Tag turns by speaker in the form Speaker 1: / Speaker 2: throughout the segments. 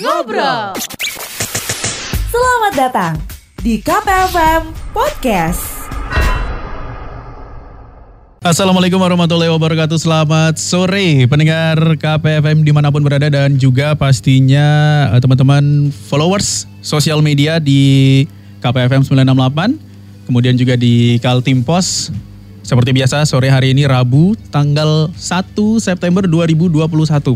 Speaker 1: Ngobrol. Selamat datang di KPFM Podcast.
Speaker 2: Assalamualaikum warahmatullahi wabarakatuh Selamat sore pendengar KPFM di mana pun berada Dan juga pastinya eh, teman-teman followers sosial media di KPFM 968 Kemudian juga di Kaltim Pos Seperti biasa sore hari ini Rabu tanggal 1 September 2021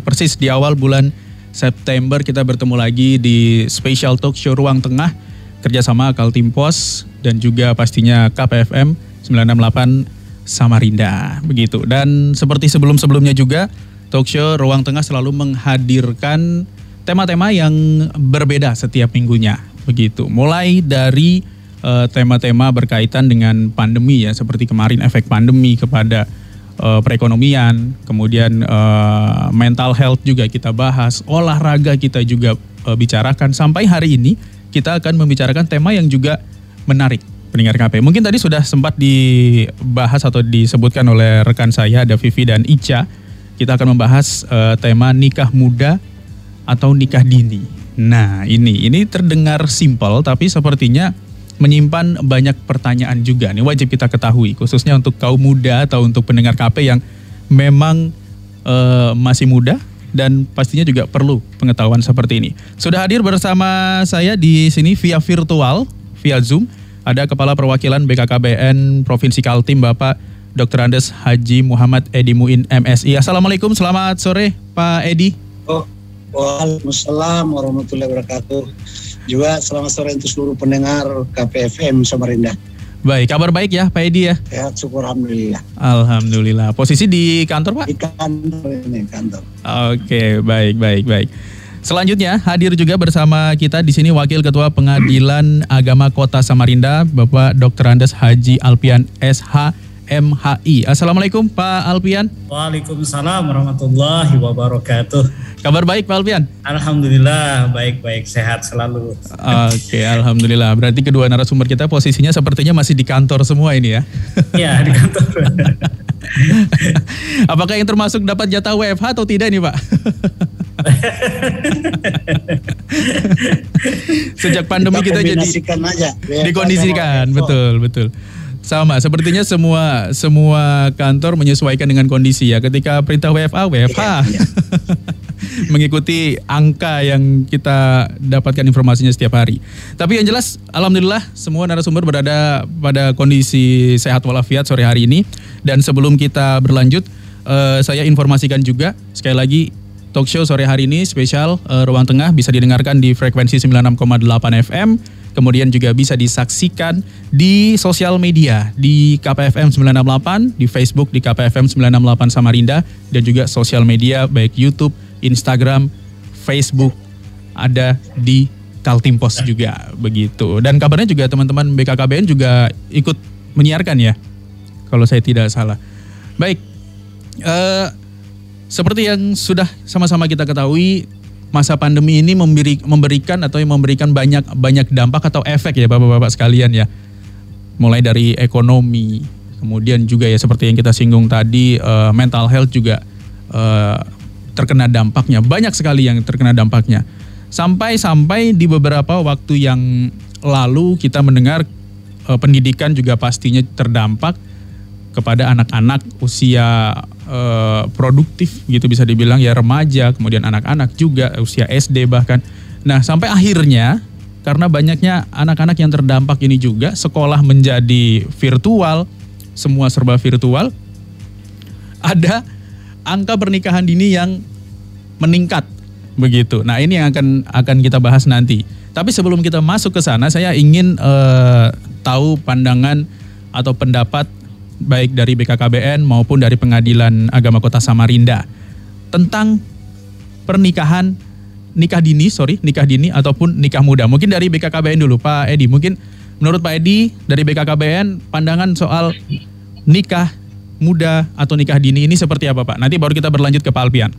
Speaker 2: Persis di awal bulan September kita bertemu lagi di Special Talk Show Ruang Tengah Kerjasama Kaltim Pos dan juga pastinya KPFM 968 Samarinda begitu. Dan seperti sebelum-sebelumnya juga talk show Ruang Tengah selalu menghadirkan tema-tema yang berbeda setiap minggunya begitu. Mulai dari eh, tema-tema berkaitan dengan pandemi ya seperti kemarin efek pandemi kepada eh, perekonomian, kemudian eh, mental health juga kita bahas, olahraga kita juga eh, bicarakan sampai hari ini kita akan membicarakan tema yang juga menarik pendengar KP. Mungkin tadi sudah sempat dibahas atau disebutkan oleh rekan saya ada Vivi dan Ica. Kita akan membahas eh, tema nikah muda atau nikah dini. Nah, ini ini terdengar simpel tapi sepertinya menyimpan banyak pertanyaan juga. Ini wajib kita ketahui khususnya untuk kaum muda atau untuk pendengar KP yang memang eh, masih muda dan pastinya juga perlu pengetahuan seperti ini. Sudah hadir bersama saya di sini via virtual, via Zoom ada Kepala Perwakilan BKKBN Provinsi Kaltim Bapak Dr. Andes Haji Muhammad Edi Muin MSI. Assalamualaikum, selamat sore Pak Edi.
Speaker 3: Oh, Waalaikumsalam warahmatullahi wabarakatuh. Juga selamat sore untuk seluruh pendengar KPFM Samarinda.
Speaker 2: Baik, kabar baik ya Pak Edi ya?
Speaker 3: Sehat syukur Alhamdulillah.
Speaker 2: Alhamdulillah. Posisi di kantor Pak?
Speaker 3: Di kantor ini, kantor.
Speaker 2: Oke, baik, baik, baik. Selanjutnya hadir juga bersama kita di sini Wakil Ketua Pengadilan Agama Kota Samarinda, Bapak Dr. Andes Haji Alpian SH MHI. Assalamualaikum Pak Alpian.
Speaker 4: Waalaikumsalam warahmatullahi wabarakatuh.
Speaker 2: Kabar baik Pak Alpian?
Speaker 4: Alhamdulillah baik-baik sehat selalu.
Speaker 2: Oke, alhamdulillah. Berarti kedua narasumber kita posisinya sepertinya masih di kantor semua ini ya.
Speaker 4: Iya di kantor.
Speaker 2: Apakah yang termasuk dapat jatah WFH atau tidak nih Pak? Sejak pandemi kita, kita jadi
Speaker 3: aja.
Speaker 2: dikondisikan, betul betul. Sama, sepertinya semua semua kantor menyesuaikan dengan kondisi ya. Ketika perintah WFA, WFH. Iya, iya. Mengikuti angka yang kita dapatkan informasinya setiap hari. Tapi yang jelas, alhamdulillah semua narasumber berada pada kondisi sehat walafiat sore hari ini. Dan sebelum kita berlanjut, uh, saya informasikan juga sekali lagi talk show sore hari ini spesial uh, Ruang Tengah bisa didengarkan di frekuensi 96,8 FM kemudian juga bisa disaksikan di sosial media di KPFM 968, di Facebook di KPFM 968 Samarinda dan juga sosial media baik YouTube, Instagram, Facebook ada di Kaltim Post juga begitu. Dan kabarnya juga teman-teman BKKBN juga ikut menyiarkan ya. Kalau saya tidak salah. Baik. Uh, seperti yang sudah sama-sama kita ketahui masa pandemi ini memberi, memberikan atau memberikan banyak banyak dampak atau efek ya Bapak-bapak sekalian ya. Mulai dari ekonomi, kemudian juga ya seperti yang kita singgung tadi uh, mental health juga uh, terkena dampaknya. Banyak sekali yang terkena dampaknya. Sampai-sampai di beberapa waktu yang lalu kita mendengar uh, pendidikan juga pastinya terdampak kepada anak-anak usia uh, produktif gitu bisa dibilang ya remaja, kemudian anak-anak juga usia SD bahkan. Nah, sampai akhirnya karena banyaknya anak-anak yang terdampak ini juga sekolah menjadi virtual, semua serba virtual. Ada angka pernikahan dini yang meningkat begitu. Nah, ini yang akan akan kita bahas nanti. Tapi sebelum kita masuk ke sana, saya ingin uh, tahu pandangan atau pendapat baik dari BKKBN maupun dari Pengadilan Agama Kota Samarinda tentang pernikahan nikah dini, sorry, nikah dini ataupun nikah muda. Mungkin dari BKKBN dulu, Pak Edi. Mungkin menurut Pak Edi dari BKKBN pandangan soal nikah muda atau nikah dini ini seperti apa, Pak? Nanti baru kita berlanjut ke Pak Alpian.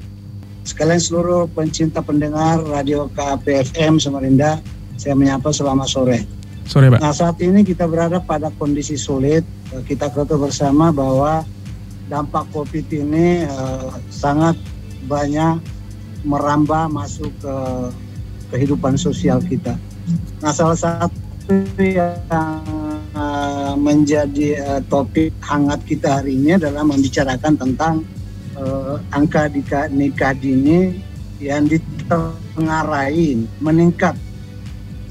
Speaker 3: Sekalian seluruh pencinta pendengar Radio KPFM Samarinda, saya menyapa selamat sore.
Speaker 2: Sore, Pak.
Speaker 3: Nah, saat ini kita berada pada kondisi sulit. Eh, kita ketahui bersama bahwa dampak COVID ini uh, sangat banyak merambah masuk ke kehidupan sosial kita. Nah, salah satu yang uh, menjadi uh, topik hangat kita hari ini adalah membicarakan tentang uh, angka nikah, nikah dini yang ditengarai meningkat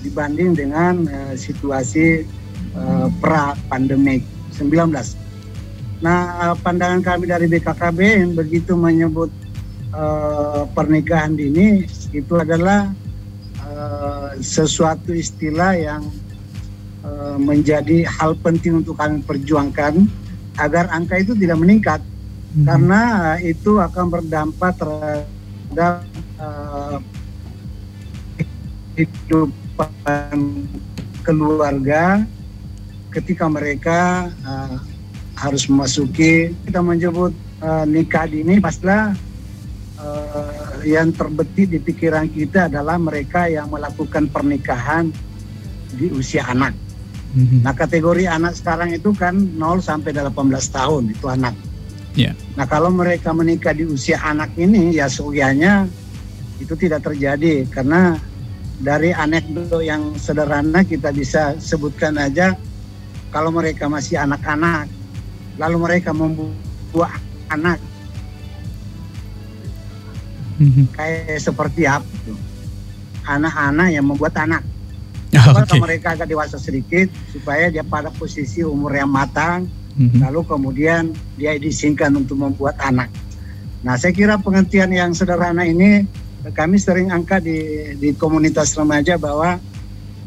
Speaker 3: dibanding dengan uh, situasi uh, pra pandemik 19. Nah, uh, pandangan kami dari BKKB yang begitu menyebut uh, pernikahan dini itu adalah uh, sesuatu istilah yang uh, menjadi hal penting untuk kami perjuangkan agar angka itu tidak meningkat hmm. karena uh, itu akan berdampak terhadap uh, kehidupan keluarga ketika mereka uh, harus memasuki kita menyebut uh, nikah dini pastilah uh, yang terbetik di pikiran kita adalah mereka yang melakukan pernikahan di usia anak. Mm-hmm. Nah kategori anak sekarang itu kan 0 sampai 18 tahun itu anak. Yeah. Nah kalau mereka menikah di usia anak ini ya seusianya itu tidak terjadi karena dari anekdot yang sederhana kita bisa sebutkan aja kalau mereka masih anak-anak lalu mereka membuat anak mhm. kayak seperti apa anak-anak yang membuat anak oh, okay. mereka agak dewasa sedikit supaya dia pada posisi umur yang matang mm-hmm. lalu kemudian dia disingkan untuk membuat anak nah saya kira pengertian yang sederhana ini kami sering angkat di di komunitas remaja bahwa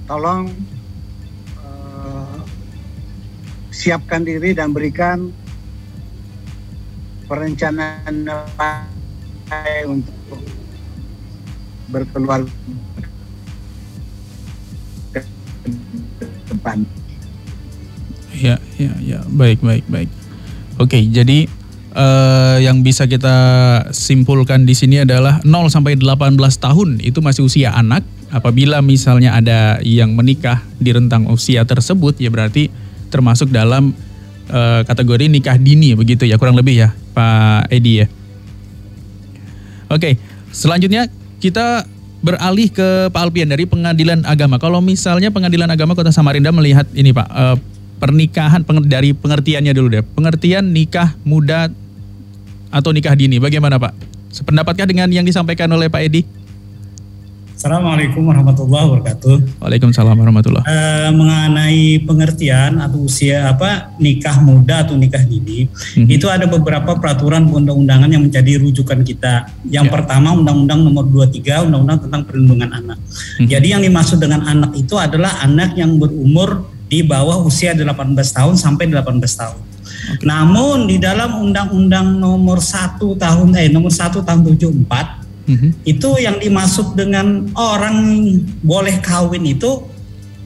Speaker 3: tolong siapkan diri dan berikan perencanaan untuk berkeluar ke depan.
Speaker 2: Ya, ya, ya, baik, baik, baik. Oke, jadi uh, yang bisa kita simpulkan di sini adalah 0 sampai 18 tahun itu masih usia anak. Apabila misalnya ada yang menikah di rentang usia tersebut, ya berarti termasuk dalam uh, kategori nikah dini begitu ya kurang lebih ya Pak Edi ya. Oke, selanjutnya kita beralih ke Pak Alpian dari Pengadilan Agama. Kalau misalnya Pengadilan Agama Kota Samarinda melihat ini Pak, uh, pernikahan dari pengertiannya dulu deh. Pengertian nikah muda atau nikah dini bagaimana Pak? Sependapatkah dengan yang disampaikan oleh Pak Edi?
Speaker 4: Assalamualaikum warahmatullahi wabarakatuh.
Speaker 2: Waalaikumsalam warahmatullahi.
Speaker 4: Uh, mengenai pengertian atau usia apa nikah muda atau nikah dini, hmm. itu ada beberapa peraturan undang-undangan yang menjadi rujukan kita. Yang yeah. pertama Undang-Undang Nomor 23 Undang-Undang tentang Perlindungan Anak. Hmm. Jadi yang dimaksud dengan anak itu adalah anak yang berumur di bawah usia 18 tahun sampai 18 tahun. Okay. Namun di dalam Undang-Undang Nomor 1 tahun eh Nomor 1 tahun 74 hmm Itu yang dimaksud dengan orang boleh kawin itu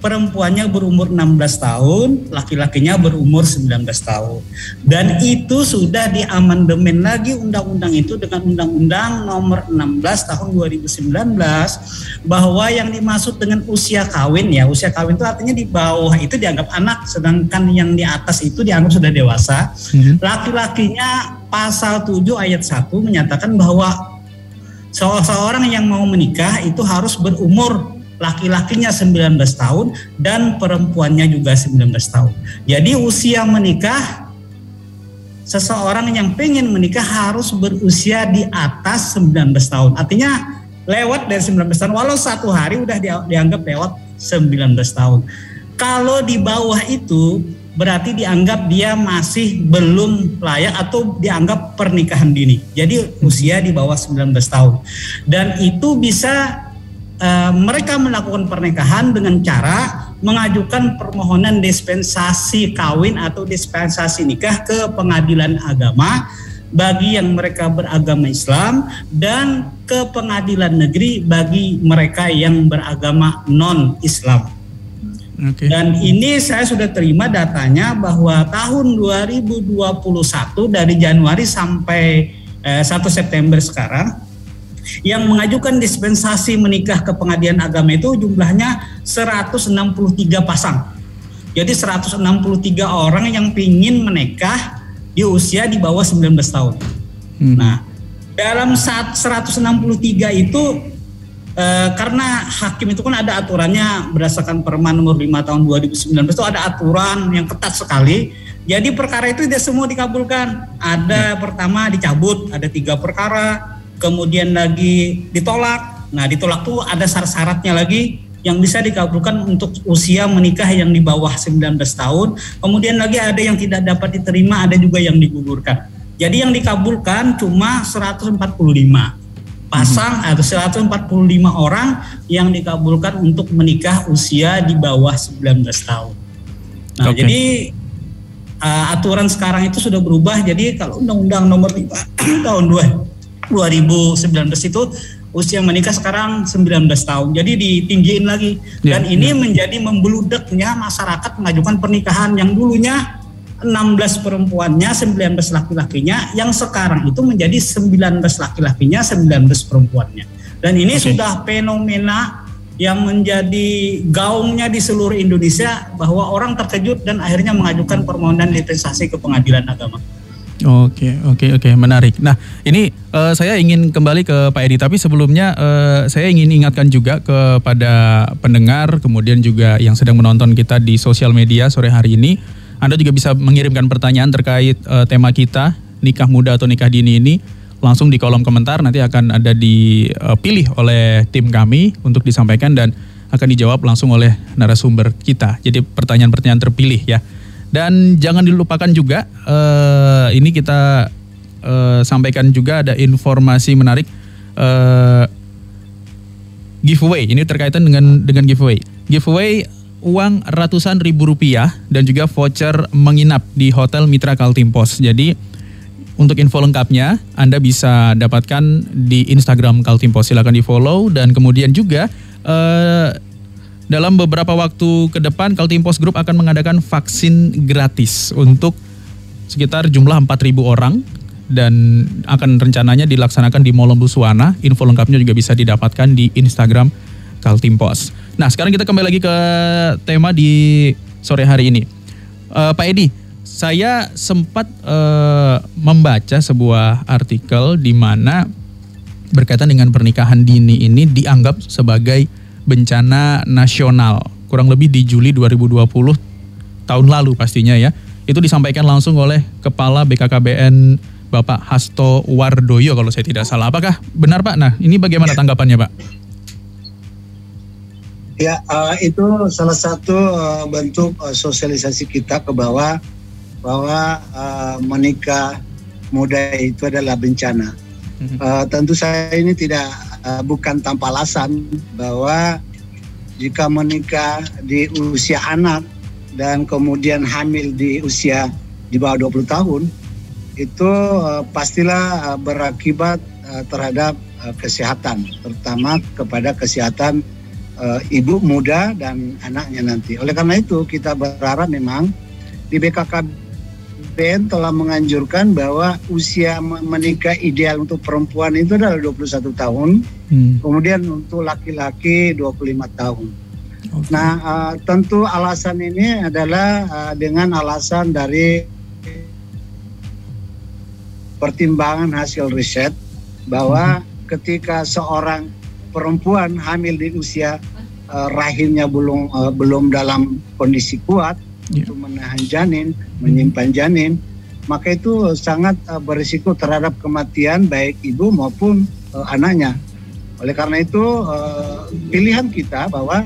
Speaker 4: perempuannya berumur 16 tahun, laki-lakinya berumur 19 tahun. Dan itu sudah diamandemen lagi undang-undang itu dengan undang-undang nomor 16 tahun 2019 bahwa yang dimaksud dengan usia kawin ya, usia kawin itu artinya di bawah itu dianggap anak sedangkan yang di atas itu dianggap sudah dewasa. Mm-hmm. Laki-lakinya pasal 7 ayat 1 menyatakan bahwa seorang yang mau menikah itu harus berumur laki-lakinya 19 tahun dan perempuannya juga 19 tahun. Jadi usia menikah seseorang yang pengen menikah harus berusia di atas 19 tahun. Artinya lewat dari 19 tahun walau satu hari udah dianggap lewat 19 tahun. Kalau di bawah itu berarti dianggap dia masih belum layak atau dianggap pernikahan dini. Jadi usia di bawah 19 tahun. Dan itu bisa uh, mereka melakukan pernikahan dengan cara mengajukan permohonan dispensasi kawin atau dispensasi nikah ke pengadilan agama bagi yang mereka beragama Islam dan ke pengadilan negeri bagi mereka yang beragama non-Islam. Okay. Dan ini saya sudah terima datanya bahwa tahun 2021 dari Januari sampai eh, 1 September sekarang yang mengajukan dispensasi menikah ke pengadilan agama itu jumlahnya 163 pasang. Jadi 163 orang yang ingin menikah di usia di bawah 19 tahun. Hmm. Nah, dalam saat 163 itu e, karena hakim itu kan ada aturannya berdasarkan Perman nomor 5 tahun 2019 itu ada aturan yang ketat sekali. Jadi perkara itu tidak semua dikabulkan. Ada pertama dicabut, ada tiga perkara, kemudian lagi ditolak. Nah ditolak tuh ada syarat-syaratnya lagi yang bisa dikabulkan untuk usia menikah yang di bawah 19 tahun. Kemudian lagi ada yang tidak dapat diterima, ada juga yang digugurkan. Jadi yang dikabulkan cuma 145 pasang hmm. atau 145 orang yang dikabulkan untuk menikah usia di bawah 19 tahun. Nah, okay. jadi uh, aturan sekarang itu sudah berubah. Jadi kalau Undang-Undang Nomor 5 tahun 2019 itu usia menikah sekarang 19 tahun. Jadi ditinggiin lagi. Ya, Dan ini ya. menjadi membeludaknya masyarakat mengajukan pernikahan yang dulunya 16 perempuannya, 19 laki-lakinya, yang sekarang itu menjadi 19 laki-lakinya, 19 perempuannya. Dan ini okay. sudah fenomena yang menjadi gaungnya di seluruh Indonesia bahwa orang terkejut dan akhirnya mengajukan permohonan dispensasi ke pengadilan agama.
Speaker 2: Oke, oke, oke, menarik. Nah, ini uh, saya ingin kembali ke Pak Edi, tapi sebelumnya uh, saya ingin ingatkan juga kepada pendengar, kemudian juga yang sedang menonton kita di sosial media sore hari ini, Anda juga bisa mengirimkan pertanyaan terkait uh, tema kita, nikah muda atau nikah dini ini, langsung di kolom komentar nanti akan ada dipilih oleh tim kami untuk disampaikan dan akan dijawab langsung oleh narasumber kita. Jadi pertanyaan-pertanyaan terpilih ya. Dan jangan dilupakan juga uh, ini kita uh, sampaikan juga ada informasi menarik uh, giveaway. Ini terkaitan dengan dengan giveaway. Giveaway uang ratusan ribu rupiah dan juga voucher menginap di Hotel Mitra Kaltimpos. Jadi untuk info lengkapnya Anda bisa dapatkan di Instagram Kaltimpos. Silahkan di follow dan kemudian juga dalam beberapa waktu ke depan Kaltimpos Group akan mengadakan vaksin gratis untuk sekitar jumlah 4.000 orang dan akan rencananya dilaksanakan di Mall Buswana. Info lengkapnya juga bisa didapatkan di Instagram Kaltimpos. Nah, sekarang kita kembali lagi ke tema di sore hari ini. Uh, Pak Edi, saya sempat uh, membaca sebuah artikel di mana berkaitan dengan pernikahan dini ini dianggap sebagai bencana nasional kurang lebih di Juli 2020 tahun lalu pastinya ya. Itu disampaikan langsung oleh Kepala BKKBN Bapak Hasto Wardoyo kalau saya tidak salah. Apakah benar Pak? Nah ini bagaimana ya. tanggapannya Pak?
Speaker 3: Ya uh, itu salah satu uh, bentuk uh, sosialisasi kita ke bawah bahwa uh, menikah muda itu adalah bencana. Uh, tentu saya ini tidak uh, bukan tanpa alasan bahwa jika menikah di usia anak dan kemudian hamil di usia di bawah 20 tahun itu uh, pastilah uh, berakibat uh, terhadap uh, kesehatan terutama kepada kesehatan uh, ibu muda dan anaknya nanti. Oleh karena itu kita berharap memang di BKKB BN telah menganjurkan bahwa usia menikah ideal untuk perempuan itu adalah 21 tahun, hmm. kemudian untuk laki-laki 25 tahun. Okay. Nah, uh, tentu alasan ini adalah uh, dengan alasan dari pertimbangan hasil riset bahwa hmm. ketika seorang perempuan hamil di usia uh, rahimnya belum uh, belum dalam kondisi kuat, yeah. untuk menahan janin, menyimpan janin, maka itu sangat uh, berisiko terhadap kematian baik ibu maupun uh, anaknya. Oleh karena itu uh, pilihan kita bahwa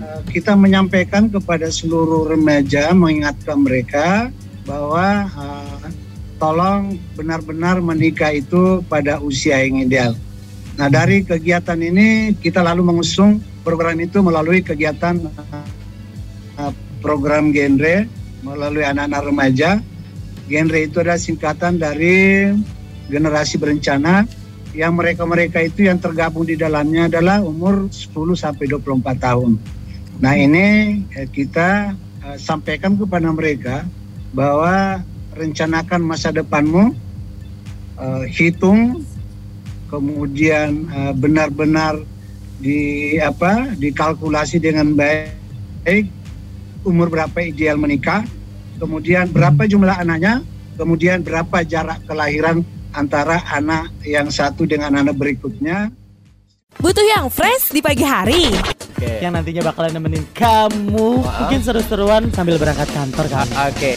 Speaker 3: uh, kita menyampaikan kepada seluruh remaja mengingatkan mereka bahwa uh, tolong benar-benar menikah itu pada usia yang ideal. Nah dari kegiatan ini kita lalu mengusung program itu melalui kegiatan uh, program genre melalui anak-anak remaja. Genre itu adalah singkatan dari generasi berencana yang mereka-mereka itu yang tergabung di dalamnya adalah umur 10 sampai 24 tahun. Nah, ini eh, kita uh, sampaikan kepada mereka bahwa rencanakan masa depanmu, uh, hitung, kemudian benar-benar di apa dikalkulasi dengan baik umur berapa ideal menikah, kemudian berapa jumlah anaknya, kemudian berapa jarak kelahiran antara anak yang satu dengan anak berikutnya.
Speaker 1: Butuh yang fresh di pagi hari?
Speaker 5: Oke. Yang nantinya bakalan nemenin kamu mungkin seru-seruan sambil berangkat kantor kan.
Speaker 6: Oke.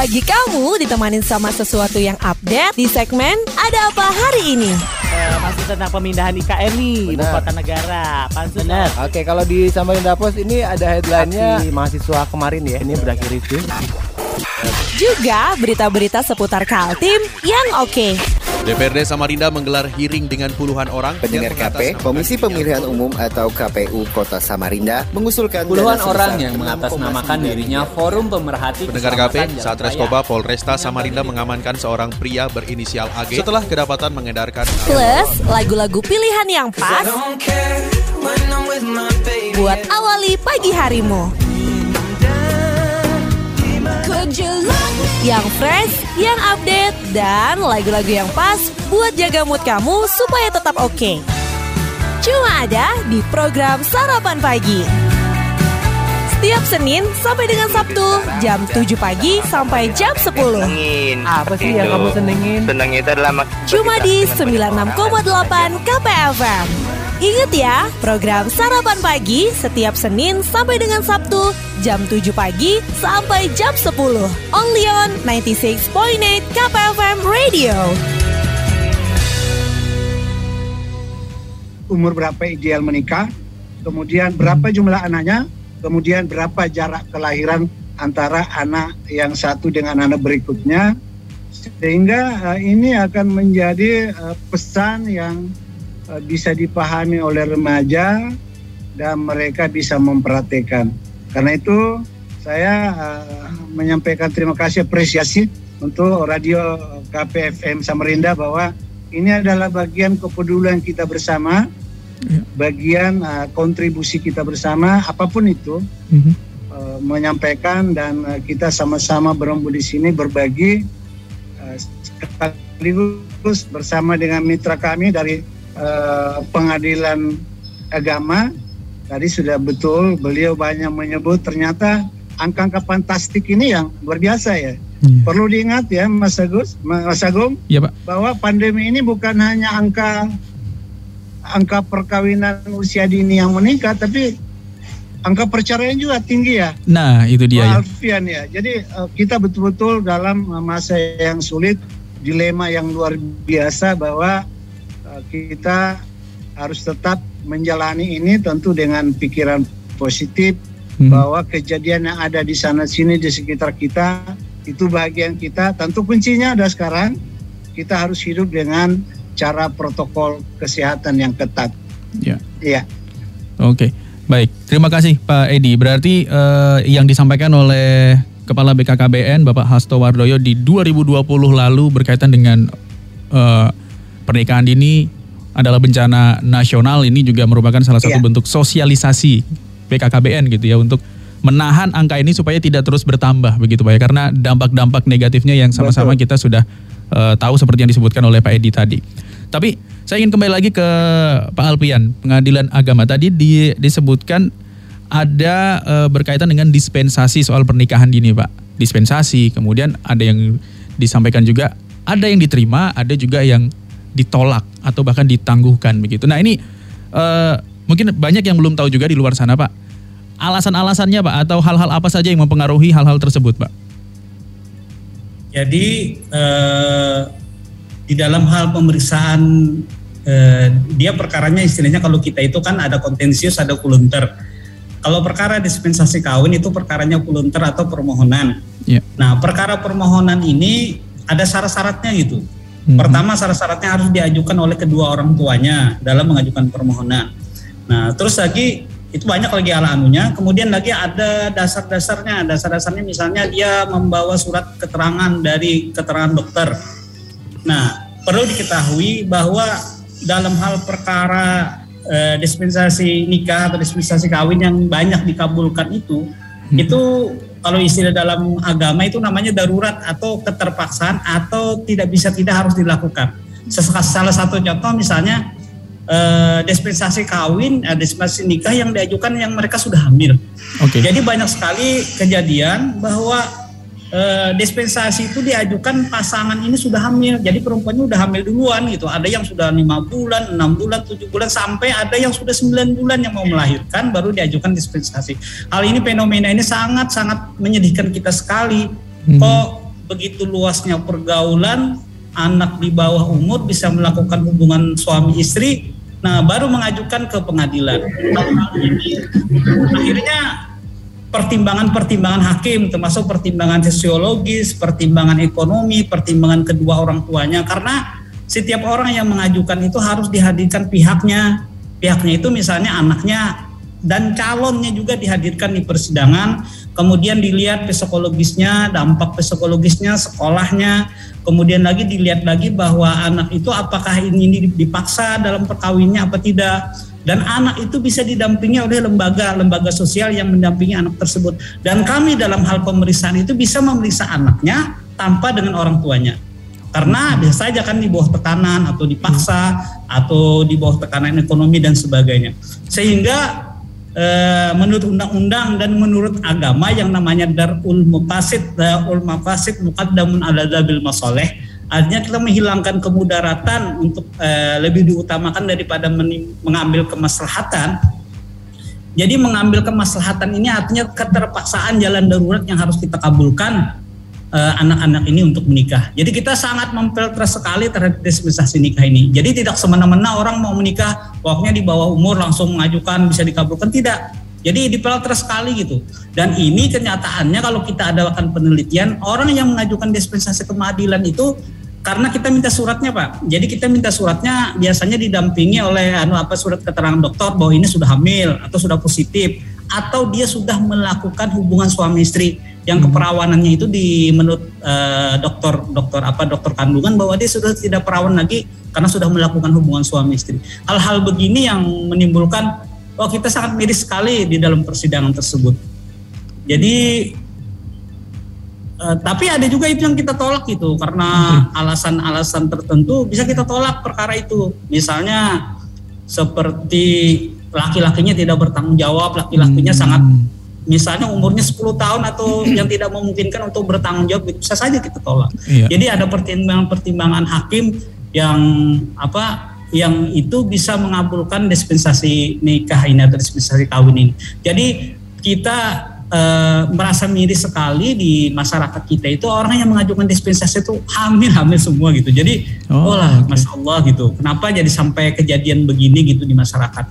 Speaker 1: Pagi kamu ditemanin sama sesuatu yang update di segmen Ada Apa Hari Ini.
Speaker 5: Eh, masih tentang pemindahan IKN nih, ibu
Speaker 6: Benar.
Speaker 5: kota negara. Pansus
Speaker 6: Benar.
Speaker 5: Benar.
Speaker 6: Oke, kalau di Samarinda Post ini ada headline-nya
Speaker 5: mahasiswa kemarin ya.
Speaker 6: ini berakhir itu.
Speaker 1: Juga berita-berita seputar Kaltim yang oke.
Speaker 7: DPRD Samarinda menggelar hearing dengan puluhan orang
Speaker 8: Pendengar
Speaker 7: yang
Speaker 8: KP, Komisi Pemilihan Umum atau KPU Kota Samarinda mengusulkan
Speaker 9: Puluhan orang yang
Speaker 8: 6,9
Speaker 9: mengatasnamakan dirinya Forum Pemerhati
Speaker 7: Pendengar KP, saat. Reskoba Polresta Samarinda mengamankan seorang pria berinisial AG setelah kedapatan mengedarkan
Speaker 1: Plus lagu-lagu pilihan yang pas buat awali pagi harimu. Yang fresh, yang update, dan lagu-lagu yang pas buat jaga mood kamu supaya tetap oke. Cuma ada di program Sarapan Pagi. Setiap Senin sampai dengan Sabtu jam 7 pagi sampai jam 10.
Speaker 5: Apa sih yang kamu senengin?
Speaker 10: Senang itu adalah
Speaker 1: Cuma di 96,8 KPFM. Ingat ya, program Sarapan Pagi setiap Senin sampai dengan Sabtu jam 7 pagi sampai jam 10. Only on 96.8 KPFM Radio.
Speaker 3: umur berapa ideal menikah, kemudian berapa jumlah anaknya, kemudian berapa jarak kelahiran antara anak yang satu dengan anak berikutnya, sehingga eh, ini akan menjadi eh, pesan yang bisa dipahami oleh remaja dan mereka bisa memperhatikan. Karena itu saya eh, menyampaikan terima kasih apresiasi untuk radio KPFM Samarinda bahwa ini adalah bagian kepedulian kita bersama, bagian uh, kontribusi kita bersama, apa pun itu,
Speaker 2: Mhm.
Speaker 3: uh, menyampaikan dan uh, kita sama-sama berembuk di sini berbagi uh, sekaligus bersama dengan mitra kami dari uh, pengadilan agama. Tadi sudah betul beliau banyak menyebut ternyata angka-angka fantastik ini yang luar biasa ya.
Speaker 2: Iya.
Speaker 3: Perlu diingat ya Mas Agus, Mas Agung,
Speaker 2: Iya Pak.
Speaker 3: bahwa pandemi ini bukan hanya angka angka perkawinan usia dini yang meningkat, tapi angka perceraian juga tinggi ya.
Speaker 2: Nah itu dia ya.
Speaker 3: Pak Alfian ya. Jadi eh, kita betul-betul dalam eh, masa yang sulit, dilema yang luar biasa bahwa eh, kita harus tetap menjalani ini tentu dengan pikiran positif
Speaker 2: Mhm.
Speaker 3: bahwa kejadian yang ada di sana sini di sekitar kita itu bagian kita. Tentu kuncinya ada sekarang kita harus hidup dengan cara protokol kesehatan yang ketat.
Speaker 2: Ya.
Speaker 3: Iya.
Speaker 2: Oke, baik. Terima kasih Pak Edi. Berarti eh, yang disampaikan oleh Kepala BKKBN Bapak Hasto Wardoyo di 2020 lalu berkaitan dengan eh, pernikahan dini adalah bencana nasional. Ini juga merupakan salah satu
Speaker 3: Iya.
Speaker 2: bentuk sosialisasi BKKBN gitu ya untuk menahan angka ini supaya tidak terus bertambah begitu Pak ya. Karena dampak-dampak negatifnya yang sama-sama kita sudah eh, tahu seperti yang disebutkan oleh Pak Edi tadi. Tapi saya ingin kembali lagi ke Pak Alpian, Pengadilan Agama tadi di- disebutkan ada eh, berkaitan dengan dispensasi soal pernikahan dini, Pak. Dispensasi, kemudian ada yang disampaikan juga ada yang diterima, ada juga yang ditolak atau bahkan ditangguhkan begitu. Nah, ini eh, mungkin banyak yang belum tahu juga di luar sana, Pak. Alasan-alasannya, Pak, atau hal-hal apa saja yang mempengaruhi hal-hal tersebut, Pak?
Speaker 4: Jadi eh, di dalam hal pemeriksaan eh, dia perkaranya istilahnya kalau kita itu kan ada kontensius ada kulunter. Kalau perkara dispensasi kawin itu perkaranya kulunter atau permohonan.
Speaker 2: Ya.
Speaker 4: Nah perkara permohonan ini ada syarat-syaratnya gitu.
Speaker 2: Mhm.
Speaker 4: Pertama syarat-syaratnya harus diajukan oleh kedua orang tuanya dalam mengajukan permohonan. Nah terus lagi itu banyak lagi ala anunya. Kemudian lagi ada dasar-dasarnya. Dasar-dasarnya misalnya dia membawa surat keterangan dari keterangan dokter. Nah perlu diketahui bahwa dalam hal perkara eh, dispensasi nikah atau dispensasi kawin yang banyak dikabulkan itu, itu kalau istilah dalam agama itu namanya darurat atau keterpaksaan atau tidak bisa tidak harus dilakukan. Salah satu contoh misalnya eh, dispensasi kawin, eh, dispensasi nikah yang diajukan yang mereka sudah hamil.
Speaker 2: Oke.
Speaker 4: Jadi banyak sekali kejadian bahwa eh, dispensasi itu diajukan pasangan ini sudah hamil. Jadi perempuannya udah hamil duluan gitu. Ada yang sudah lima bulan, enam bulan, tujuh bulan, sampai ada yang sudah sembilan bulan yang mau melahirkan baru diajukan dispensasi. Hal ini fenomena ini sangat-sangat menyedihkan kita sekali. Kok begitu luasnya pergaulan anak di bawah umur bisa melakukan hubungan suami istri Nah, baru mengajukan ke pengadilan. Akhirnya pertimbangan-pertimbangan hakim termasuk pertimbangan sosiologis, pertimbangan ekonomi, pertimbangan kedua orang tuanya karena setiap orang yang mengajukan itu harus dihadirkan pihaknya. Pihaknya itu misalnya anaknya dan calonnya juga dihadirkan di persidangan, kemudian dilihat psikologisnya, dampak psikologisnya, sekolahnya, Kemudian lagi dilihat lagi bahwa anak itu apakah ini dipaksa dalam perkawinnya apa tidak. Dan anak itu bisa didampingi oleh lembaga-lembaga sosial yang mendampingi anak tersebut. Dan kami dalam hal pemeriksaan itu bisa memeriksa anaknya tanpa dengan orang tuanya. Karena bisa saja kan di bawah tekanan atau dipaksa atau di bawah tekanan ekonomi dan sebagainya. Sehingga Eh, menurut undang-undang dan menurut agama yang namanya darul mufasid darul mafasid muqaddamun ala dabil masoleh artinya kita menghilangkan kemudaratan untuk e, lebih diutamakan daripada mengambil kemaslahatan jadi mengambil kemaslahatan ini artinya keterpaksaan jalan darurat yang harus kita kabulkan Eh, anak-anak ini untuk menikah. Jadi kita sangat memfilter sekali terhadap dispensasi nikah ini. Jadi tidak semena-mena orang mau menikah, waktunya di bawah umur langsung mengajukan bisa dikabulkan tidak. Jadi dipelter sekali gitu. Dan ini kenyataannya kalau kita adakan penelitian, orang yang mengajukan dispensasi keadilan itu karena kita minta suratnya pak jadi kita minta suratnya biasanya didampingi oleh anu apa surat keterangan dokter bahwa ini sudah hamil atau sudah positif atau dia sudah melakukan hubungan suami istri yang hmm. keperawanannya itu di menurut uh, dokter dokter apa dokter kandungan bahwa dia sudah tidak perawan lagi karena sudah melakukan hubungan suami istri. Hal-hal begini yang menimbulkan oh kita sangat miris sekali di dalam persidangan tersebut. Jadi uh, tapi ada juga itu yang kita tolak itu karena hmm. alasan-alasan tertentu bisa kita tolak perkara itu. Misalnya seperti laki-lakinya tidak bertanggung jawab, laki-lakinya hmm. sangat misalnya umurnya 10 tahun atau yang tidak memungkinkan untuk bertanggung jawab bisa saja kita tolak. Iya. Jadi ada pertimbangan-pertimbangan hakim yang apa yang itu bisa mengabulkan dispensasi nikah ini atau dispensasi kawin ini. Jadi kita e, merasa miris sekali di masyarakat kita itu orang yang mengajukan dispensasi itu hamil-hamil semua gitu. Jadi oh, oh lah, okay. masya Allah gitu. Kenapa jadi sampai kejadian begini gitu di masyarakat?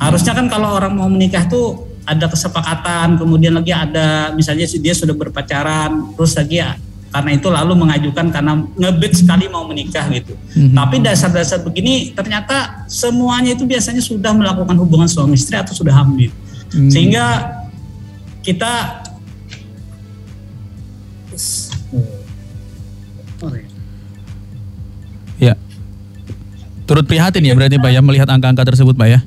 Speaker 4: Harusnya kan kalau orang mau menikah tuh ada kesepakatan, kemudian lagi ada misalnya dia sudah berpacaran, terus lagi ya karena itu lalu mengajukan karena ngebet sekali mau menikah gitu. Mm-hmm. Tapi dasar-dasar begini ternyata semuanya itu biasanya sudah melakukan hubungan suami istri atau sudah hamil. Mm-hmm. Sehingga kita
Speaker 2: ya. Turut prihatin ya berarti Pak ya melihat angka-angka tersebut Pak ya.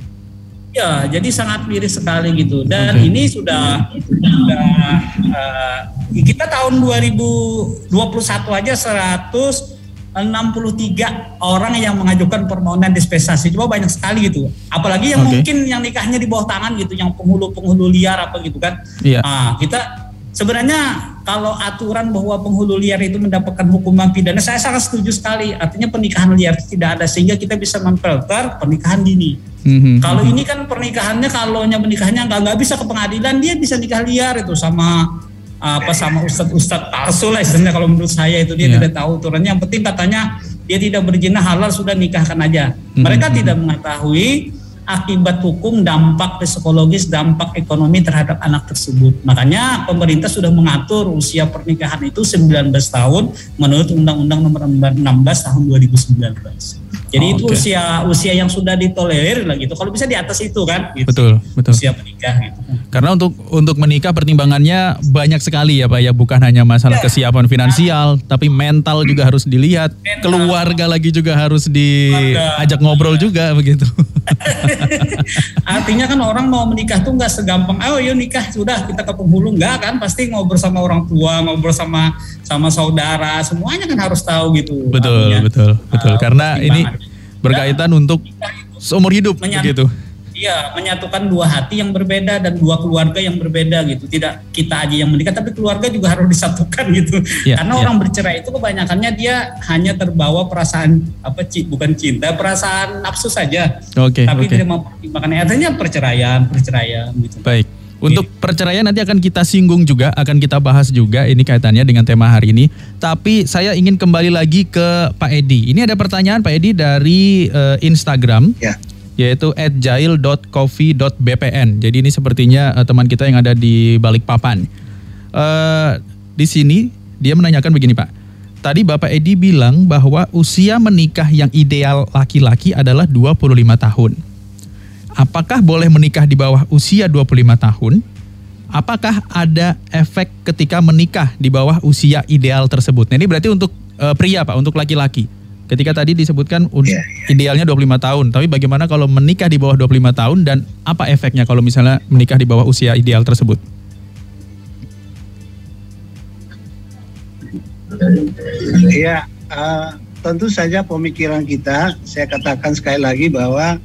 Speaker 4: Ya, jadi sangat miris sekali gitu. Dan okay. ini sudah sudah uh, kita tahun 2021 aja 163 orang yang mengajukan permohonan dispensasi. Coba banyak sekali gitu. Apalagi yang okay. mungkin yang nikahnya di bawah tangan gitu, yang penghulu-penghulu liar apa gitu kan. Iya. Nah, kita Sebenarnya kalau aturan bahwa penghulu liar itu mendapatkan hukuman pidana, saya sangat setuju sekali. Artinya pernikahan liar tidak ada sehingga kita bisa memfilter pernikahan dini. Mm-hmm. Kalau ini kan pernikahannya kalau menikahnya nggak nggak bisa ke pengadilan, dia bisa nikah liar itu sama apa sama ustadz ustadz palsu lah istilahnya kalau menurut saya itu dia yeah. tidak tahu aturannya. Yang penting katanya dia tidak berzina halal sudah nikahkan aja. Mm-hmm. Mereka tidak mengetahui akibat hukum dampak psikologis, dampak ekonomi terhadap anak tersebut. Makanya pemerintah sudah mengatur usia pernikahan itu 19 tahun menurut Undang-Undang Nomor 16 Tahun 2019. Jadi oh, itu okay. usia usia yang sudah ditolerir lah gitu. Kalau bisa di atas itu kan. Gitu.
Speaker 2: Betul, betul.
Speaker 4: Usia menikah gitu.
Speaker 2: Karena untuk untuk menikah pertimbangannya banyak sekali ya Pak ya, bukan hanya masalah ya. kesiapan finansial, nah. tapi mental juga harus dilihat, mental. keluarga lagi juga harus diajak ngobrol ya. juga begitu.
Speaker 4: Artinya kan orang mau menikah tuh nggak segampang, oh yuk nikah sudah kita ke penghulu nggak kan, pasti ngobrol sama orang tua, ngobrol sama sama saudara, semuanya kan harus tahu gitu.
Speaker 2: Betul, artinya, betul, betul. Uh, Karena ini berkaitan untuk seumur hidup begitu.
Speaker 4: Iya, menyatukan dua hati yang berbeda dan dua keluarga yang berbeda gitu. Tidak kita aja yang menikah, tapi keluarga juga harus disatukan gitu.
Speaker 2: Iya,
Speaker 4: Karena
Speaker 2: iya.
Speaker 4: orang bercerai itu kebanyakannya dia hanya terbawa perasaan apa bukan cinta, perasaan nafsu saja.
Speaker 2: Oke,
Speaker 4: tapi
Speaker 2: oke.
Speaker 4: tidak mempertimbangkan artinya perceraian, perceraian gitu.
Speaker 2: Baik. Untuk perceraian nanti akan kita singgung juga, akan kita bahas juga ini kaitannya dengan tema hari ini. Tapi saya ingin kembali lagi ke Pak Edi. Ini ada pertanyaan Pak Edi dari eh, Instagram.
Speaker 3: Ya.
Speaker 2: Yaitu @jail.coffee.bpn. Jadi ini sepertinya eh, teman kita yang ada di Balikpapan. Eh di sini dia menanyakan begini Pak. Tadi Bapak Edi bilang bahwa usia menikah yang ideal laki-laki adalah 25 tahun apakah boleh menikah di bawah usia 25 tahun? Apakah ada efek ketika menikah di bawah usia ideal tersebut? Nah, ini berarti untuk eh, pria Pak, untuk laki-laki. Ketika tadi disebutkan us- idealnya 25 tahun, tapi bagaimana kalau menikah di bawah 25 tahun dan apa efeknya kalau misalnya menikah di bawah usia ideal tersebut?
Speaker 3: Iya, eh, tentu saja pemikiran kita, saya katakan sekali lagi bahwa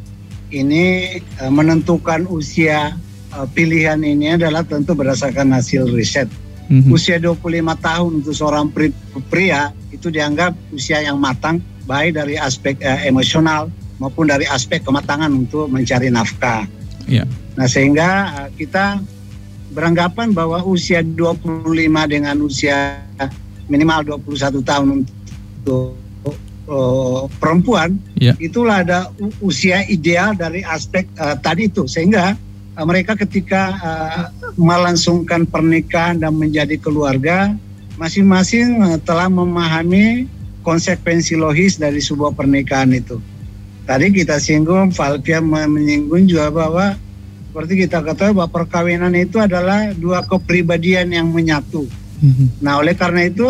Speaker 3: ini eh, menentukan usia eh, pilihan ini adalah tentu berdasarkan hasil riset.
Speaker 2: Mhm.
Speaker 3: Usia 25 tahun untuk seorang pri- pria itu dianggap usia yang matang baik dari aspek eh, emosional maupun dari aspek kematangan untuk mencari nafkah.
Speaker 2: Iya.
Speaker 3: Nah, sehingga eh, kita beranggapan bahwa usia 25 dengan usia minimal 21 tahun untuk eh, perempuan
Speaker 2: Iya.
Speaker 3: itulah ada usia ideal dari aspek eh, tadi itu sehingga eh, mereka ketika eh, melangsungkan pernikahan dan menjadi keluarga masing-masing eh, telah memahami konsekuensi logis dari sebuah pernikahan itu. Tadi kita singgung, Valvia me- menyinggung juga bahwa seperti kita ketahui bahwa perkawinan itu adalah dua kepribadian yang menyatu.
Speaker 2: Mhm.
Speaker 3: Nah, oleh karena itu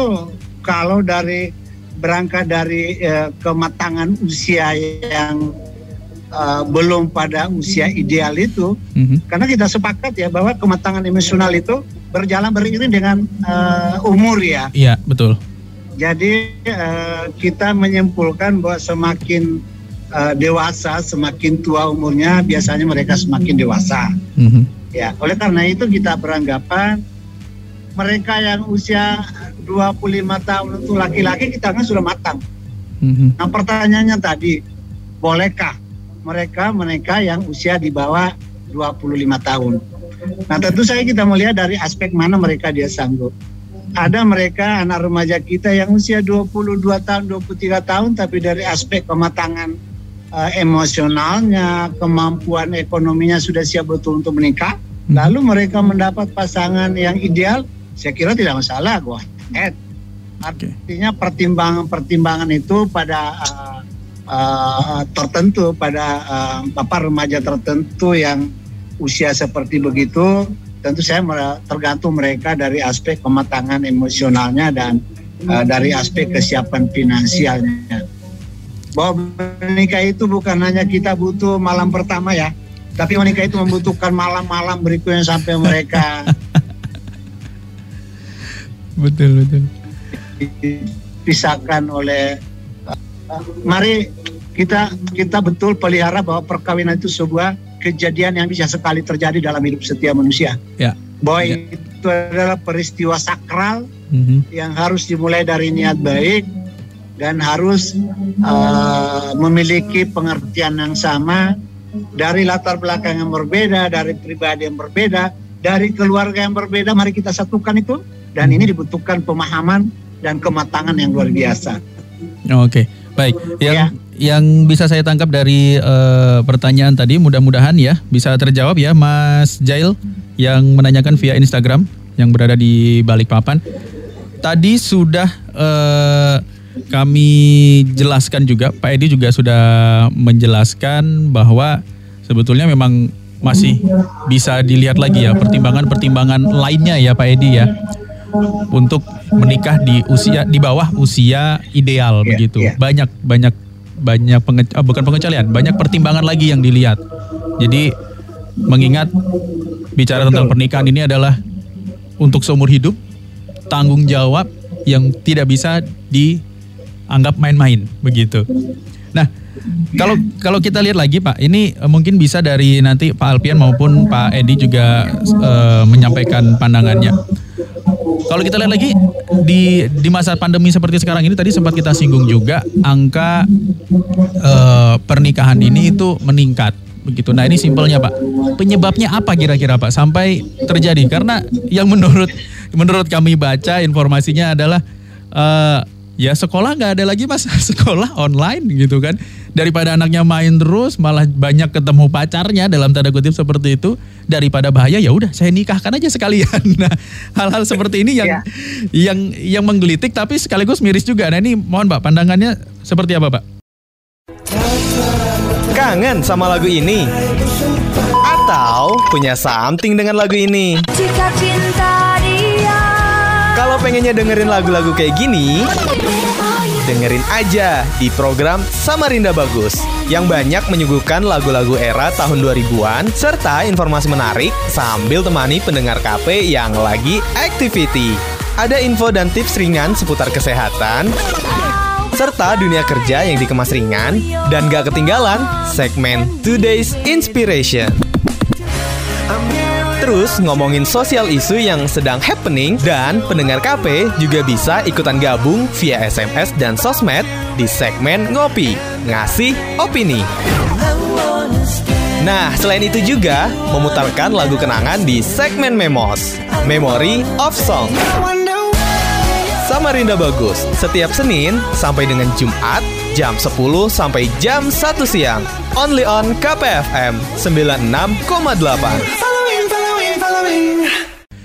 Speaker 3: kalau dari berangkat dari eh, kematangan usia yang eh, belum pada usia ideal itu,
Speaker 2: Mhm.
Speaker 3: karena kita sepakat ya bahwa kematangan emosional itu berjalan beriring dengan eh, umur ya.
Speaker 2: Iya, betul.
Speaker 3: Jadi eh, kita menyimpulkan bahwa semakin eh, dewasa, semakin tua umurnya, biasanya mereka semakin dewasa.
Speaker 2: Mhm.
Speaker 3: Ya, oleh karena itu kita beranggapan mereka yang usia 25 tahun itu laki-laki kita kan sudah matang.
Speaker 2: Mhm.
Speaker 3: Nah pertanyaannya tadi, bolehkah mereka mereka yang usia di bawah 25 tahun? Nah tentu saja kita melihat dari aspek mana mereka dia sanggup. Ada mereka anak remaja kita yang usia 22 tahun, 23 tahun tapi dari aspek kematangan eh, emosionalnya, kemampuan ekonominya sudah siap betul untuk menikah. Lalu mereka mendapat pasangan yang ideal, saya kira tidak masalah, go ahead. Artinya pertimbangan-pertimbangan itu pada eh, eh, tertentu pada eh, apa remaja tertentu yang usia seperti begitu, tentu saya tergantung mereka dari aspek kematangan emosionalnya dan eh, dari aspek kesiapan finansialnya. Bahwa menikah itu bukan hanya kita butuh malam pertama ya, tapi menikah itu membutuhkan malam-malam berikutnya sampai mereka
Speaker 2: Betul, betul.
Speaker 3: dipisahkan oleh mari kita kita betul pelihara bahwa perkawinan itu sebuah kejadian yang bisa sekali terjadi dalam hidup setiap manusia.
Speaker 2: Ya.
Speaker 3: Bahwa itu adalah peristiwa sakral
Speaker 2: Mhm.
Speaker 3: yang harus dimulai dari niat baik dan harus uh, memiliki pengertian yang sama dari latar belakang yang berbeda, dari pribadi yang berbeda, dari keluarga yang berbeda. Mari kita satukan itu dan ini dibutuhkan pemahaman dan kematangan yang luar biasa.
Speaker 2: Oke, baik. Yang yang bisa saya tangkap dari eh, pertanyaan tadi, mudah-mudahan ya bisa terjawab ya, Mas Jail yang menanyakan via Instagram yang berada di Balikpapan. Tadi sudah eh, kami jelaskan juga, Pak Edi juga sudah menjelaskan bahwa sebetulnya memang masih bisa dilihat lagi ya pertimbangan-pertimbangan lainnya ya Pak Edi ya untuk menikah di usia di bawah usia ideal begitu. Banyak banyak banyak penge, ah, bukan pengecualian, banyak pertimbangan lagi yang dilihat. Jadi mengingat bicara tentang pernikahan ini adalah untuk seumur hidup, tanggung jawab yang tidak bisa dianggap main-main begitu. Nah, Kalau kalau kita lihat lagi Pak, ini uh, mungkin bisa dari nanti Pak Alpian maupun Pak Edi juga uh, menyampaikan pandangannya. Kalau kita lihat lagi di di masa pandemi seperti sekarang ini tadi sempat kita singgung juga angka uh, pernikahan ini itu meningkat begitu. Nah ini simpelnya Pak, penyebabnya apa kira-kira Pak sampai terjadi? Karena yang menurut menurut kami baca informasinya adalah uh, ya sekolah nggak ada lagi mas sekolah online gitu kan daripada anaknya main terus malah banyak ketemu pacarnya dalam tanda kutip seperti itu daripada bahaya ya udah saya nikahkan aja sekalian nah hal-hal seperti ini yang
Speaker 3: Ya.
Speaker 2: yang yang menggelitik tapi sekaligus miris juga nah ini mohon pak pandangannya seperti apa pak
Speaker 10: Kangen sama lagu ini? Atau punya something dengan lagu ini?
Speaker 11: Jika cinta
Speaker 10: Kalau pengennya dengerin lagu-lagu kayak gini, dengerin aja di program Samarinda Bagus yang banyak menyuguhkan lagu-lagu era tahun 2000-an serta informasi menarik sambil temani pendengar KP yang lagi activity. Ada info dan tips ringan seputar kesehatan, serta dunia kerja yang dikemas ringan dan gak ketinggalan segmen Today's Inspiration. Terus ngomongin sosial isu yang sedang happening dan pendengar KP juga bisa ikutan gabung via SMS dan sosmed di segmen Ngopi, Ngasih Opini. Nah, selain itu juga memutarkan lagu kenangan di segmen Memos, Memory of Song. Samarinda Bagus, setiap Senin sampai dengan Jumat jam 10 sampai jam 1 siang. Only on KPFM 96,8.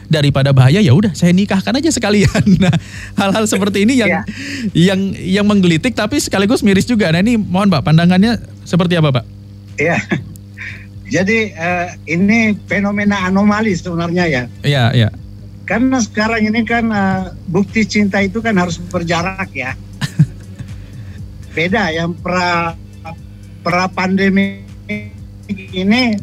Speaker 2: Daripada bahaya ya udah saya nikahkan aja sekalian nah hal-hal seperti ini yang yang yang menggelitik tapi sekaligus miris juga nah ini mohon pak pandangannya seperti apa pak
Speaker 3: Ya. Jadi eh, ini fenomena anomali sebenarnya ya.
Speaker 2: Iya, iya.
Speaker 3: Karena sekarang ini kan eh, bukti cinta itu kan harus berjarak ya. Beda yang pra pra pandemi ini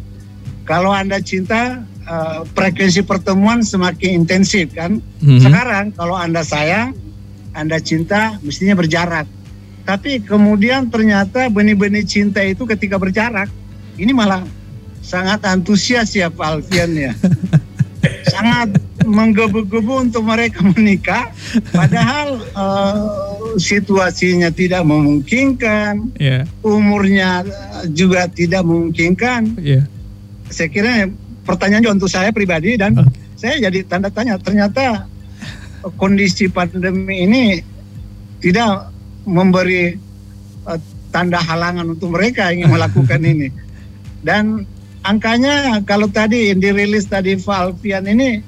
Speaker 3: kalau Anda cinta eh, frekuensi pertemuan semakin intensif kan.
Speaker 2: Mhm.
Speaker 3: Sekarang kalau Anda sayang, Anda cinta mestinya berjarak. Tapi kemudian ternyata benih-benih cinta itu ketika berjarak ini malah sangat antusias ya Pak Alfian ya. sangat menggebu-gebu untuk mereka menikah padahal eh, situasinya tidak memungkinkan,
Speaker 2: Iya.
Speaker 3: umurnya juga tidak memungkinkan.
Speaker 2: Iya.
Speaker 3: Saya kira pertanyaan untuk saya pribadi dan saya jadi tanda tanya ternyata kondisi pandemi ini tidak memberi eh, tanda halangan untuk mereka ingin melakukan ini. Dan angkanya kalau tadi yang dirilis tadi Pak Alfian ini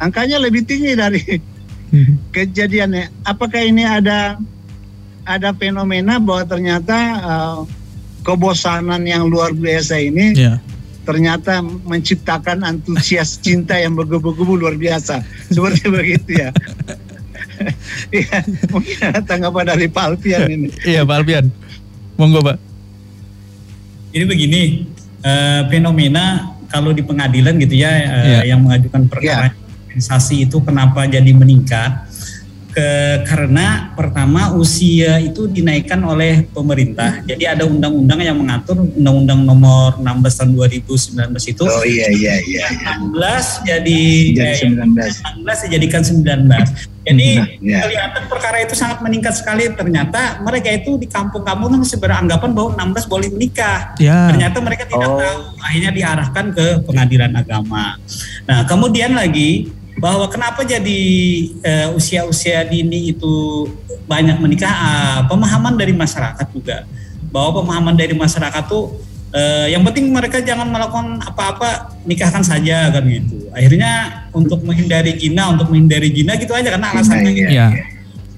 Speaker 3: angkanya lebih tinggi dari kejadiannya. Apakah ini ada ada fenomena bahwa ternyata eh, kebosanan yang luar biasa ini
Speaker 2: Iya.
Speaker 3: Ternyata menciptakan antusias cinta yang bergebu-gebu luar biasa. Seperti begitu ya. Iya, mungkin ada tanggapan dari Pak Alfian ini.
Speaker 2: Iya Pak Alfian. Monggo Pak.
Speaker 4: Jadi begini, eh, fenomena kalau di pengadilan gitu ya, eh,
Speaker 2: Iya.
Speaker 4: yang mengajukan perkara kompensasi itu kenapa jadi meningkat? Ke, karena pertama usia itu dinaikkan oleh pemerintah. Jadi ada undang-undang yang mengatur Undang-Undang Nomor 16 tahun 2019 itu.
Speaker 3: Oh iya iya iya.
Speaker 4: 16 jadi
Speaker 3: Jadi
Speaker 4: eh,
Speaker 3: 19.
Speaker 4: 16 dijadikan 19. Jadi
Speaker 3: Nah, iya.
Speaker 4: kelihatan perkara itu sangat meningkat sekali. Ternyata mereka itu di kampung-kampung masih beranggapan bahwa 16 boleh menikah.
Speaker 2: Ya.
Speaker 4: Ternyata mereka tidak tahu. Akhirnya diarahkan ke pengadilan agama. Nah, kemudian lagi bahwa kenapa jadi eh, usia-usia dini itu banyak menikah? Ah, pemahaman dari masyarakat juga. Bahwa pemahaman dari masyarakat tuh eh, yang penting mereka jangan melakukan apa-apa nikahkan saja kan gitu. Akhirnya untuk menghindari zina, untuk menghindari zina gitu aja karena alasannya gitu.
Speaker 2: Iya.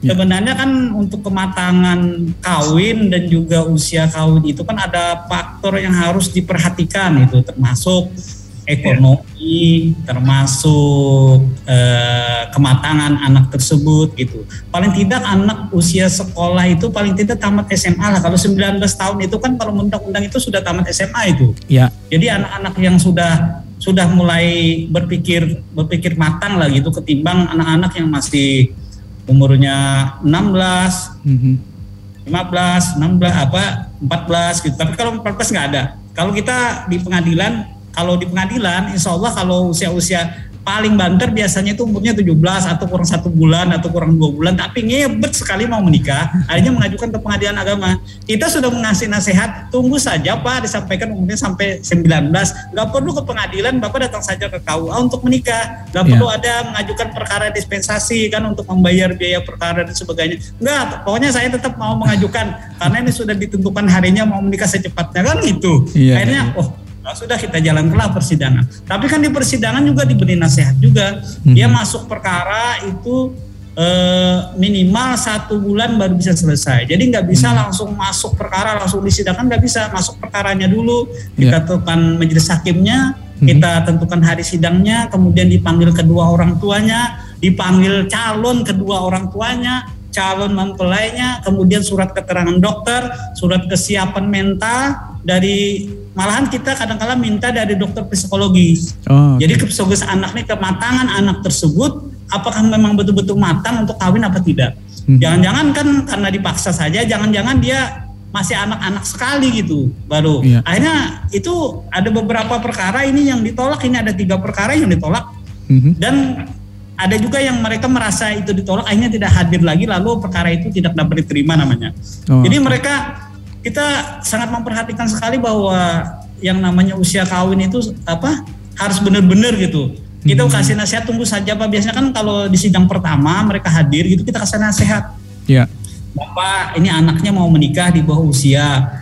Speaker 4: Sebenarnya kan untuk kematangan kawin dan juga usia kawin itu kan ada faktor yang harus diperhatikan itu termasuk ekonomi, termasuk eh, kematangan anak tersebut gitu. Paling tidak anak usia sekolah itu paling tidak tamat SMA lah. Kalau 19 tahun itu kan kalau undang-undang itu sudah tamat SMA itu.
Speaker 2: Ya.
Speaker 4: Jadi anak-anak yang sudah sudah mulai berpikir berpikir matang lah gitu ketimbang anak-anak yang masih umurnya 16
Speaker 2: Mhm.
Speaker 4: 15, 16 apa 14 gitu. Tapi kalau 14 nggak ada. Kalau kita di pengadilan, kalau di pengadilan, insya Allah kalau usia-usia paling banter biasanya itu umurnya 17 atau kurang satu bulan atau kurang dua bulan. Tapi ngebet sekali mau menikah akhirnya mengajukan ke pengadilan agama. Kita sudah mengasih nasihat tunggu saja pak disampaikan umurnya sampai 19 nggak perlu ke pengadilan bapak datang saja ke KUA untuk menikah. Nggak
Speaker 2: Iya.
Speaker 4: perlu ada mengajukan perkara dispensasi kan untuk membayar biaya perkara dan sebagainya. Nggak pokoknya saya tetap mau mengajukan. Karena ini sudah ditentukan harinya mau menikah secepatnya kan gitu.
Speaker 2: Iya,
Speaker 4: akhirnya oh Nah, sudah kita jalankanlah persidangan. Tapi kan di persidangan juga diberi nasihat juga. Dia masuk perkara itu eh, minimal satu bulan baru bisa selesai. Jadi nggak bisa langsung masuk perkara langsung disidangkan nggak bisa. Masuk perkaranya dulu, kita tentukan majelis hakimnya, kita tentukan hari sidangnya, kemudian dipanggil kedua orang tuanya, dipanggil calon kedua orang tuanya, calon mempelainya, kemudian surat keterangan dokter, surat kesiapan mental dari malahan kita kadang-kala minta dari dokter psikologi.
Speaker 2: Oh,
Speaker 4: Jadi psikologis anak nih kematangan anak tersebut apakah memang betul-betul matang untuk kawin apa tidak? Jangan-jangan kan karena dipaksa saja, jangan-jangan dia masih anak-anak sekali gitu baru.
Speaker 2: Iya.
Speaker 4: Akhirnya itu ada beberapa perkara ini yang ditolak, ini ada tiga perkara yang ditolak
Speaker 2: Mhm.
Speaker 4: dan ada juga yang mereka merasa itu ditolak akhirnya tidak hadir lagi lalu perkara itu tidak dapat diterima namanya.
Speaker 2: Oh,
Speaker 4: Jadi mereka kita sangat memperhatikan sekali bahwa yang namanya usia kawin itu apa harus benar-benar gitu. Kita kasih nasihat tunggu saja Pak. Biasanya kan kalau di sidang pertama mereka hadir gitu kita kasih nasihat.
Speaker 2: Ya.
Speaker 4: Bapak ini anaknya mau menikah di bawah usia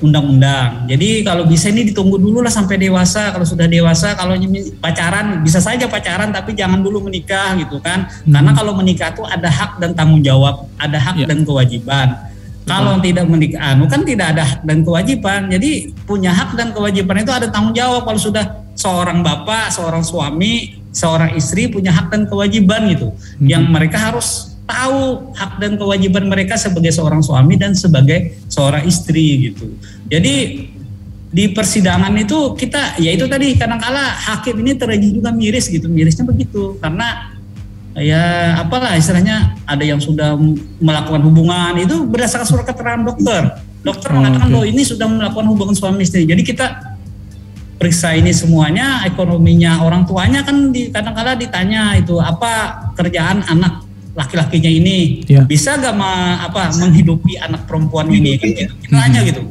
Speaker 4: undang-undang. Jadi kalau bisa ini ditunggu dulu lah sampai dewasa. Kalau sudah dewasa, kalau pacaran bisa saja pacaran tapi jangan dulu menikah gitu kan. Karena kalau menikah tuh ada hak dan tanggung jawab, ada hak dan kewajiban. Kalau tidak menikah, anu kan tidak ada hak dan kewajiban. Jadi punya hak dan kewajiban itu ada tanggung jawab. Kalau sudah seorang bapak, seorang suami, seorang istri punya hak dan kewajiban gitu. Yang mereka harus tahu hak dan kewajiban mereka sebagai seorang suami dan sebagai seorang istri gitu. Jadi di persidangan itu kita ya itu tadi kadang-kala hakim ini terjadi juga miris gitu mirisnya begitu karena ya apalah istilahnya ada yang sudah melakukan hubungan. Itu berdasarkan surat keterangan dokter. Dokter
Speaker 2: Oh,
Speaker 4: mengatakan
Speaker 2: oke.
Speaker 4: bahwa ini sudah melakukan hubungan suami istri. Jadi kita periksa ini semuanya ekonominya orang tuanya kan di kadang-kala ditanya itu apa kerjaan anak laki-lakinya ini?
Speaker 2: Ya.
Speaker 4: bisa gak ma, apa menghidupi anak perempuan ini? Kan gitu. Kita tanya gitu.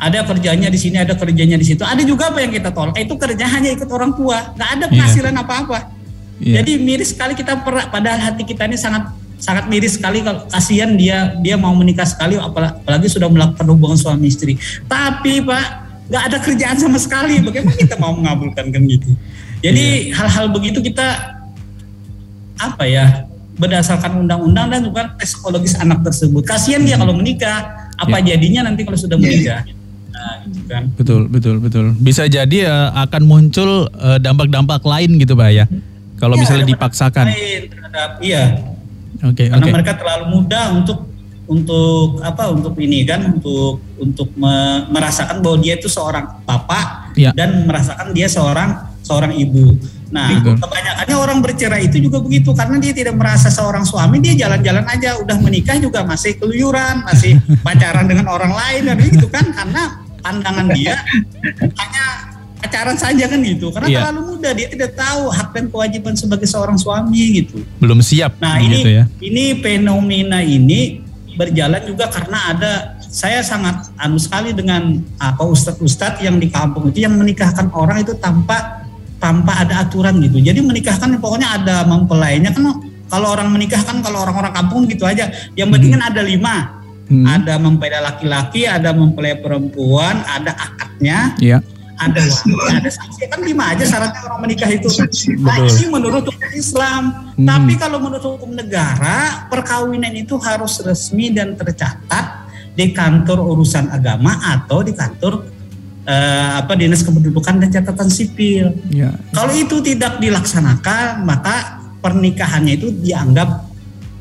Speaker 4: Ada kerjanya di sini ada kerjanya di situ. Ada juga apa yang kita tolak? Itu kerja hanya ikut orang tua. Nggak ada
Speaker 2: Iya.
Speaker 4: penghasilan apa-apa
Speaker 2: Iya.
Speaker 4: jadi miris sekali kita per, padahal hati kita ini sangat sangat miris sekali kalau kasihan dia dia mau menikah sekali apalagi, sudah melakukan hubungan suami istri. Tapi pak nggak ada kerjaan sama sekali. Bagaimana kita mau mengabulkan kan gitu jadi hal-hal begitu kita apa ya berdasarkan undang-undang dan juga tes psikologis anak tersebut. Kasihan dia kalau menikah. Apa jadinya nanti kalau sudah menikah? Nah, gitu kan.
Speaker 2: Betul, betul, betul. Bisa jadi eh, akan muncul eh, dampak-dampak lain gitu Pak ya. Kalau
Speaker 4: Iya,
Speaker 2: misalnya dipaksakan.
Speaker 4: terhadap iya
Speaker 2: Oke,
Speaker 4: karena
Speaker 2: oke.
Speaker 4: mereka terlalu mudah untuk untuk apa untuk ini kan untuk untuk me- merasakan bahwa dia itu seorang bapak
Speaker 2: Iya.
Speaker 4: dan merasakan dia seorang seorang ibu. Nah,
Speaker 2: Betul.
Speaker 4: kebanyakannya orang bercerai itu juga begitu karena dia tidak merasa seorang suami, dia jalan-jalan aja, udah menikah juga masih keluyuran, masih pacaran dengan orang lain dan gitu kan karena pandangan dia hanya pacaran saja kan gitu. Karena
Speaker 2: Iya.
Speaker 4: terlalu muda, dia tidak tahu hak dan kewajiban sebagai seorang suami gitu.
Speaker 2: Belum siap
Speaker 4: Nah ini
Speaker 2: gitu ya.
Speaker 4: ini fenomena ini berjalan juga karena ada saya sangat anu sekali dengan apa ustadz-ustadz yang di kampung itu yang menikahkan orang itu tanpa tanpa ada aturan gitu. Jadi menikahkan pokoknya ada mempelainya kan kalau orang menikah kan kalau orang-orang kampung gitu aja. Yang penting kan ada lima.
Speaker 2: Hmm.
Speaker 4: Ada mempelai laki-laki, ada mempelai perempuan, ada akadnya,
Speaker 2: Iya.
Speaker 4: Ada wali, ada saksi kan lima aja syaratnya orang menikah itu. Ini menurut hukum Islam.
Speaker 2: Hmm.
Speaker 4: Tapi kalau menurut hukum negara, perkawinan itu harus resmi dan tercatat di kantor urusan agama atau di kantor eh, apa dinas kependudukan dan catatan sipil.
Speaker 2: Iya.
Speaker 4: Kalau itu tidak dilaksanakan, maka pernikahannya itu dianggap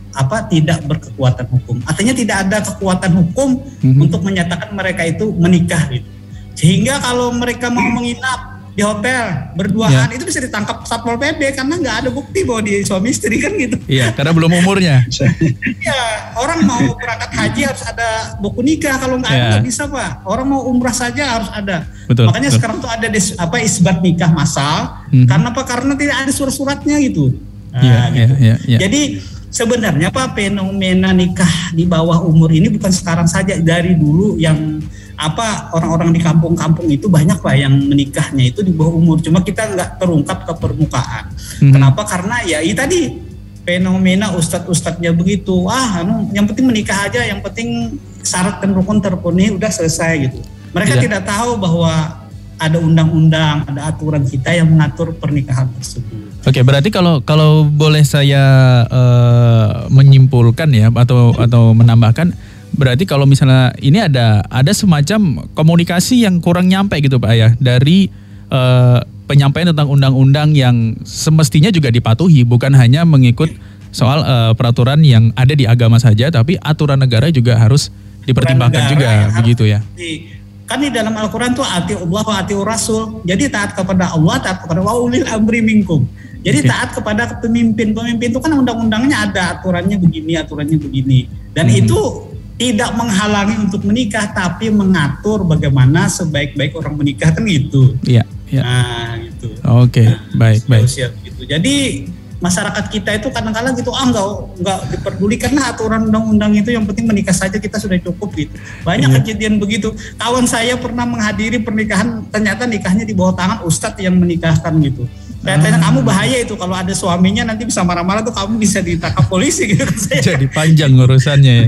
Speaker 4: apa tidak berkekuatan hukum. Artinya tidak ada kekuatan hukum
Speaker 2: Mhm.
Speaker 4: untuk menyatakan mereka itu menikah gitu. Sehingga kalau mereka mau menginap di hotel berduaan itu bisa ditangkap satpol pp karena nggak ada bukti bahwa dia suami istri kan gitu.
Speaker 2: Iya, karena belum umurnya.
Speaker 4: Iya, orang mau berangkat haji harus ada buku nikah kalau nggak ada
Speaker 2: Iya.
Speaker 4: nggak bisa pak. Orang mau umrah saja harus ada.
Speaker 2: Betul,
Speaker 4: Makanya
Speaker 2: betul.
Speaker 4: sekarang tuh ada apa isbat nikah massal.
Speaker 2: Mhm.
Speaker 4: Karena apa? Karena tidak ada surat-suratnya gitu. Nah,
Speaker 2: Iya, iya,
Speaker 4: gitu.
Speaker 2: iya, iya.
Speaker 4: Jadi sebenarnya Pak fenomena nikah di bawah umur ini bukan sekarang saja dari dulu yang apa orang-orang di kampung-kampung itu banyak Pak yang menikahnya itu di bawah umur. Cuma kita nggak terungkap ke permukaan.
Speaker 2: Mhm.
Speaker 4: Kenapa? Karena ya itu tadi fenomena ustadz-ustadznya begitu. Ah, anu, yang penting menikah aja, yang penting syarat dan rukun terpenuhi udah selesai gitu. Mereka
Speaker 2: Iya.
Speaker 4: tidak tahu bahwa ada undang-undang, ada aturan kita yang mengatur pernikahan tersebut.
Speaker 2: Oke, berarti kalau kalau boleh saya eh, menyimpulkan ya atau atau menambahkan berarti kalau misalnya ini ada ada semacam komunikasi yang kurang nyampe gitu Pak ya dari eh, penyampaian tentang undang-undang yang semestinya juga dipatuhi bukan hanya mengikut soal eh, peraturan yang ada di agama saja tapi aturan negara juga harus dipertimbangkan
Speaker 4: negara
Speaker 2: juga begitu ya.
Speaker 4: Di- kan di dalam Al-Quran tuh ati Allah wa ati Rasul. Jadi taat kepada Allah, taat kepada wa ulil amri minkum. Jadi
Speaker 2: Oke.
Speaker 4: taat kepada pemimpin. Pemimpin itu kan undang-undangnya ada aturannya begini, aturannya begini. Dan
Speaker 2: Hmm.
Speaker 4: itu tidak menghalangi untuk menikah, tapi mengatur bagaimana sebaik-baik orang menikah kan gitu.
Speaker 2: Iya, iya.
Speaker 4: Nah, gitu.
Speaker 2: Oke, baik, baik.
Speaker 4: Usia begitu. Jadi masyarakat kita itu kadang-kadang gitu ah nggak nggak diperdulikan lah aturan undang-undang itu yang penting menikah saja kita sudah cukup gitu banyak
Speaker 2: Iya.
Speaker 4: kejadian begitu kawan saya pernah menghadiri pernikahan ternyata nikahnya di bawah tangan ustadz yang menikahkan gitu saya tanya
Speaker 2: Ah.
Speaker 4: kamu bahaya itu kalau ada suaminya nanti bisa marah-marah tuh kamu bisa ditangkap polisi gitu saya
Speaker 2: Jadi panjang urusannya ya.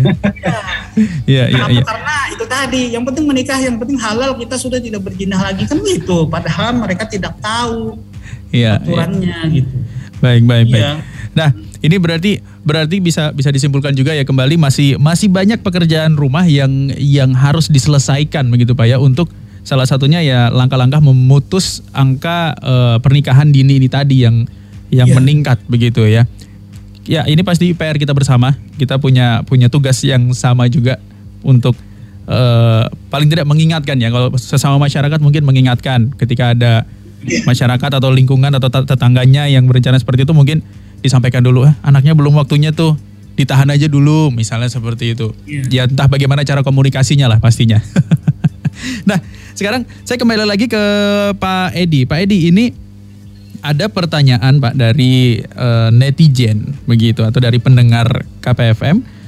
Speaker 2: Iya, iya, iya.
Speaker 4: Karena itu tadi, yang penting menikah, yang penting halal, kita sudah tidak berjinah lagi kan gitu. Padahal mereka tidak tahu
Speaker 2: iya.
Speaker 4: aturannya gitu.
Speaker 2: Baik, baik, baik.
Speaker 4: Iya.
Speaker 2: Nah, ini berarti berarti bisa bisa disimpulkan juga ya kembali masih masih banyak pekerjaan rumah yang yang harus diselesaikan begitu Pak ya untuk salah satunya ya langkah-langkah memutus angka eh, pernikahan dini ini tadi yang yang
Speaker 4: Iya.
Speaker 2: meningkat begitu ya. Ya, ini pasti PR kita bersama. Kita punya punya tugas yang sama juga untuk eh, paling tidak mengingatkan ya kalau sesama masyarakat mungkin mengingatkan ketika ada masyarakat atau lingkungan atau tet- tetangganya yang berencana seperti itu mungkin disampaikan dulu "Ah, anaknya belum waktunya tuh ditahan aja dulu misalnya seperti itu ya entah bagaimana cara komunikasinya lah pastinya nah sekarang saya kembali lagi ke Pak Edi Pak Edi ini ada pertanyaan Pak dari eh, netizen begitu atau dari pendengar KPFM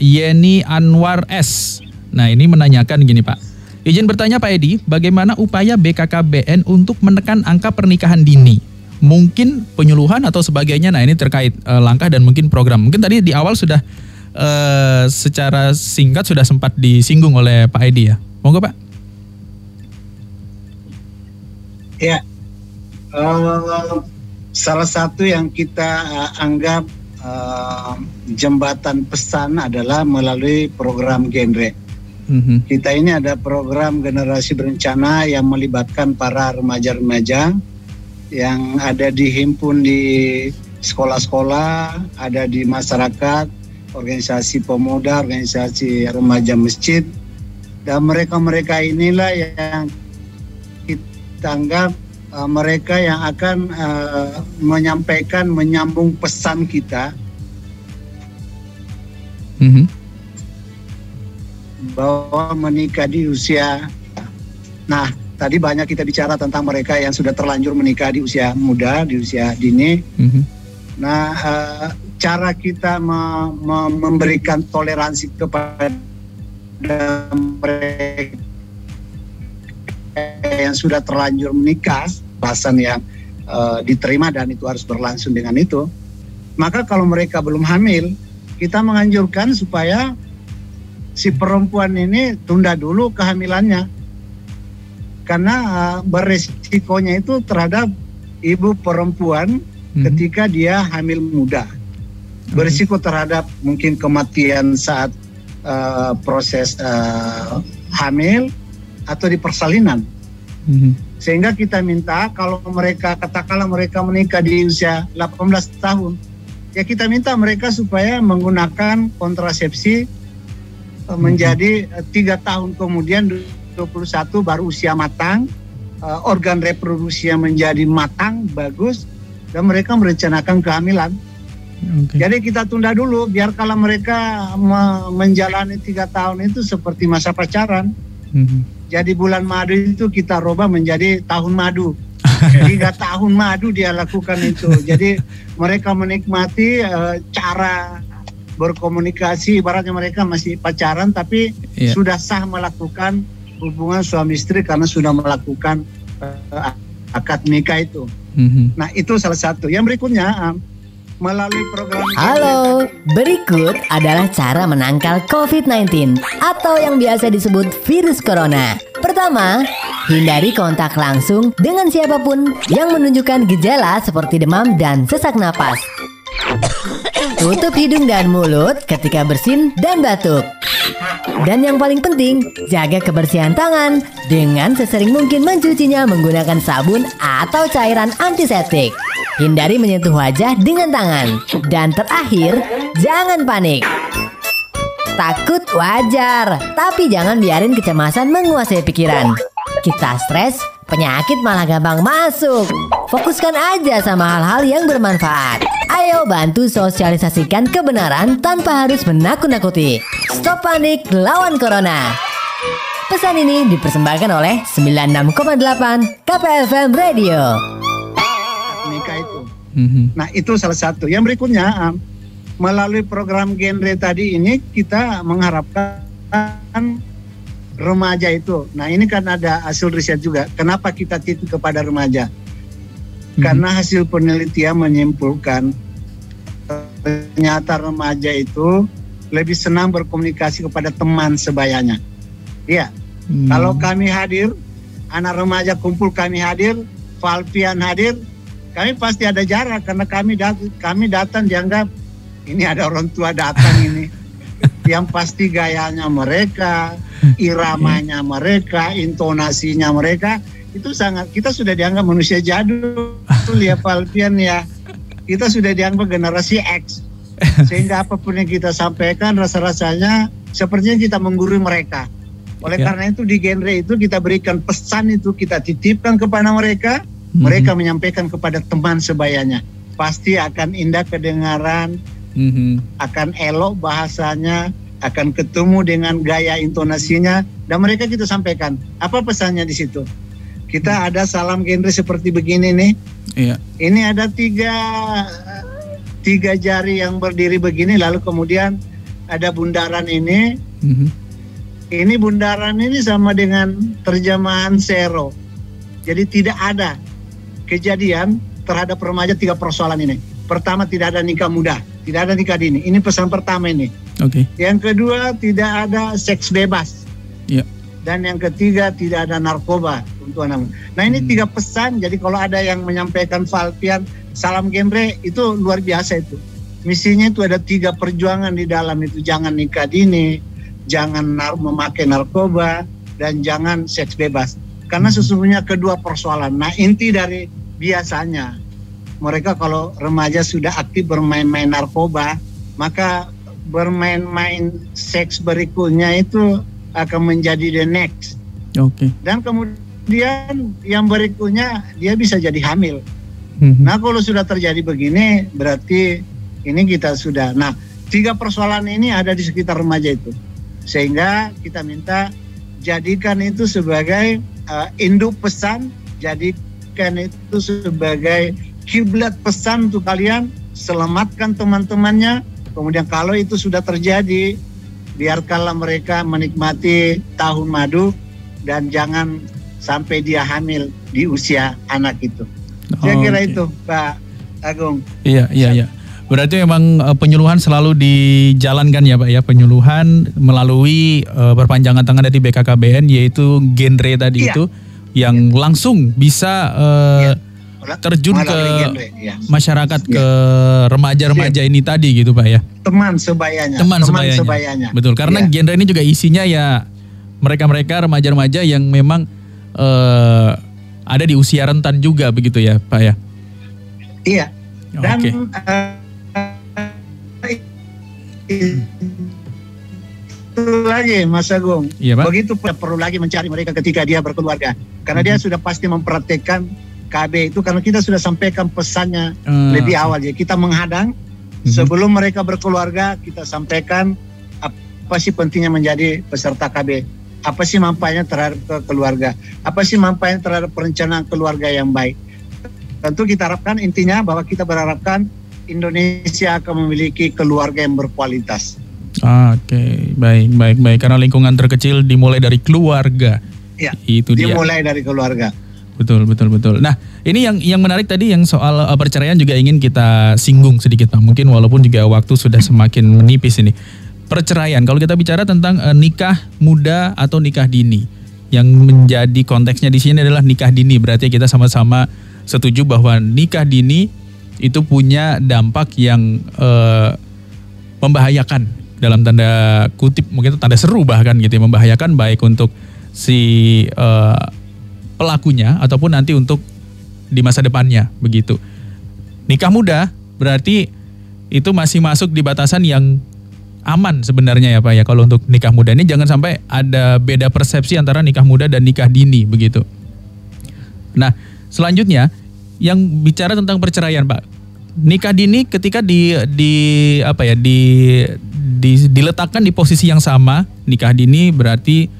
Speaker 2: Yeni Anwar S. Nah ini menanyakan gini Pak. Izin bertanya Pak Edi, bagaimana upaya BKKBN untuk menekan angka pernikahan dini? Mungkin penyuluhan atau sebagainya. Nah ini terkait eh, langkah dan mungkin program. Mungkin tadi di awal sudah eh, secara singkat sudah sempat disinggung oleh Pak Edi ya. Monggo Pak.
Speaker 3: Ya, eh, salah satu yang kita anggap eh, jembatan pesan adalah melalui program genre.
Speaker 2: Mhm.
Speaker 3: Kita ini ada program generasi berencana yang melibatkan para remaja-remaja yang ada dihimpun di sekolah-sekolah, ada di masyarakat, organisasi pemuda, organisasi remaja masjid, dan mereka-mereka inilah yang kita anggap uh, mereka yang akan uh, menyampaikan, menyambung pesan kita
Speaker 2: Mhm.
Speaker 3: Bahwa menikah di usia nah tadi banyak kita bicara tentang mereka yang sudah terlanjur menikah di usia muda di usia dini
Speaker 2: Mhm.
Speaker 3: nah eh, cara kita me- me- memberikan toleransi kepada mereka yang sudah terlanjur menikah bahasan yang eh, diterima dan itu harus berlangsung dengan itu maka kalau mereka belum hamil kita menganjurkan supaya si perempuan ini tunda dulu kehamilannya. Karena uh, beresikonya itu terhadap ibu perempuan ketika dia hamil muda. Berisiko terhadap mungkin kematian saat uh, proses uh, hamil atau di persalinan.
Speaker 2: Mhm.
Speaker 3: sehingga kita minta kalau mereka katakanlah mereka menikah di usia 18 tahun ya kita minta mereka supaya menggunakan kontrasepsi menjadi eh, tiga tahun kemudian 21 baru usia matang uh, organ reproduksinya menjadi matang, bagus, dan mereka merencanakan kehamilan. Jadi kita tunda dulu, biar kalau mereka me- menjalani tiga tahun itu seperti masa pacaran. Jadi bulan madu itu kita rubah menjadi tahun madu. Tiga tahun madu dia lakukan itu. Jadi mereka menikmati eh, cara berkomunikasi. Ibaratnya mereka masih pacaran tapi
Speaker 2: Iya.
Speaker 3: sudah sah melakukan hubungan suami istri karena sudah melakukan eh, akad nikah itu.
Speaker 2: Mhm.
Speaker 3: Nah itu salah satu. Yang berikutnya eh, melalui program
Speaker 12: Halo, berikut adalah cara menangkal COVID-19 atau yang biasa disebut virus corona. Pertama, hindari kontak langsung dengan siapa pun yang menunjukkan gejala seperti demam dan sesak napas. Tutup hidung dan mulut ketika bersin dan batuk. Dan yang paling penting, jaga kebersihan tangan dengan sesering mungkin mencucinya menggunakan sabun atau cairan antiseptik. Hindari menyentuh wajah dengan tangan. Dan terakhir, jangan panik. Takut wajar, tapi jangan biarin kecemasan menguasai pikiran. Kita stres, penyakit malah gampang masuk. Fokuskan aja sama hal-hal yang bermanfaat. Ayo bantu sosialisasikan kebenaran tanpa harus menakut-nakuti. Stop panik, lawan corona. Pesan ini dipersembahkan oleh 96,8 KPFM Radio.
Speaker 3: nikah itu.
Speaker 2: Mhm.
Speaker 3: Nah itu salah satu. Yang berikutnya melalui program genre tadi ini kita mengharapkan remaja itu. Nah ini kan ada hasil riset juga. Kenapa kita titik kepada remaja? Karena hasil penelitian menyimpulkan ternyata remaja itu lebih senang berkomunikasi kepada teman sebayanya. Iya. Kalau kami hadir, anak remaja kumpul kami hadir, Valpian hadir, kami pasti ada jarak karena kami dat- kami datang dianggap ini ada orang tua datang ini. Yang pasti gayanya mereka, iramanya mereka, intonasinya mereka itu sangat kita sudah dianggap manusia jadul ya Valpian ya. Kita sudah dianggap generasi X. Sehingga apa pun yang kita sampaikan rasa-rasanya sepertinya kita menggurui mereka. Oleh
Speaker 2: Ya.
Speaker 3: karena itu di genre itu kita berikan pesan itu kita titipkan kepada mereka, mereka menyampaikan kepada teman sebayanya. Pasti akan indah kedengaran,
Speaker 2: Mhm.
Speaker 3: akan elok bahasanya, akan ketemu dengan gaya intonasinya dan mereka kita sampaikan. Apa pesannya di situ? Kita ada salam genre seperti begini nih.
Speaker 2: Iya.
Speaker 3: Ini ada tiga tiga jari yang berdiri begini lalu kemudian ada bundaran ini.
Speaker 2: Mhm.
Speaker 3: Ini bundaran ini sama dengan terjemahan zero. Jadi tidak ada kejadian terhadap remaja tiga persoalan ini. Pertama tidak ada nikah muda, tidak ada nikah dini. Ini pesan pertama ini.
Speaker 2: Oke.
Speaker 3: Yang kedua tidak ada seks bebas.
Speaker 2: Iya.
Speaker 3: Dan yang ketiga tidak ada narkoba untuk anak. Nah ini tiga pesan. Jadi kalau ada yang menyampaikan Valpian salam genre itu luar biasa itu. Misinya itu ada tiga perjuangan di dalam itu. Jangan nikah dini, jangan nar- memakai narkoba, dan jangan seks bebas. Karena sesungguhnya kedua persoalan. Nah inti dari biasanya mereka kalau remaja sudah aktif bermain-main narkoba, maka bermain-main seks berikutnya itu akan menjadi the next.
Speaker 2: Oke.
Speaker 3: Dan kemudian yang berikutnya dia bisa jadi hamil.
Speaker 2: Mhm.
Speaker 3: Nah kalau sudah terjadi begini berarti ini kita sudah. Nah tiga persoalan ini ada di sekitar remaja itu. Sehingga kita minta jadikan itu sebagai uh, induk pesan, jadikan itu sebagai kiblat pesan untuk kalian, selamatkan teman-temannya. Kemudian kalau itu sudah terjadi, biarkanlah mereka menikmati tahun madu dan jangan sampai dia hamil di usia anak itu. Saya kira
Speaker 2: Oke.
Speaker 3: itu, Pak Agung.
Speaker 2: Iya, iya, iya. Berarti memang eh, penyuluhan selalu dijalankan ya Pak ya, penyuluhan melalui eh, perpanjangan tangan dari BKKBN yaitu genre tadi
Speaker 3: Iya.
Speaker 2: itu yang langsung bisa eh, terjun ke
Speaker 3: iya.
Speaker 2: masyarakat ke remaja-remaja ini tadi gitu Pak ya.
Speaker 3: Teman sebayanya.
Speaker 2: Teman, sebayanya. Betul, karena
Speaker 3: Iya.
Speaker 2: genre ini juga isinya ya mereka-mereka remaja-remaja yang memang eh, ada di usia rentan juga begitu ya Pak ya.
Speaker 3: Iya. Dan
Speaker 2: Oke.
Speaker 3: eh, itu satu lagi Mas Agung.
Speaker 2: Iya, Pak.
Speaker 3: Begitu perlu lagi mencari mereka ketika dia berkeluarga. Karena dia sudah pasti mempraktekkan KB itu karena kita sudah sampaikan pesannya
Speaker 2: Hmm.
Speaker 3: lebih awal. Jadi kita menghadang sebelum mereka berkeluarga kita sampaikan apa sih pentingnya menjadi peserta KB. Apa sih manfaatnya terhadap ke- keluarga? Apa sih manfaatnya terhadap perencanaan keluarga yang baik? Tentu kita harapkan intinya bahwa kita berharapkan Indonesia akan memiliki keluarga yang berkualitas.
Speaker 2: Oke, baik, baik, baik. Karena lingkungan terkecil dimulai dari keluarga.
Speaker 3: Ya,
Speaker 2: Itu dia.
Speaker 3: dimulai dari keluarga.
Speaker 2: Betul, betul, betul. Nah, ini yang yang menarik tadi yang soal uh, perceraian juga ingin kita singgung sedikit, Pak. Mungkin walaupun juga waktu sudah semakin menipis ini. Perceraian, kalau kita bicara tentang uh, nikah muda atau nikah dini, yang menjadi konteksnya di sini adalah nikah dini. Berarti kita sama-sama setuju bahwa nikah dini itu punya dampak yang uh, membahayakan dalam tanda kutip mungkin tanda seru bahkan gitu ya membahayakan baik untuk si uh, pelakunya ataupun nanti untuk di masa depannya begitu. Nikah muda berarti itu masih masuk di batasan yang aman sebenarnya ya Pak ya kalau untuk nikah muda ini jangan sampai ada beda persepsi antara nikah muda dan nikah dini begitu. Nah, selanjutnya yang bicara tentang perceraian, Pak. Nikah dini ketika di di apa ya di, di diletakkan di posisi yang sama, nikah dini berarti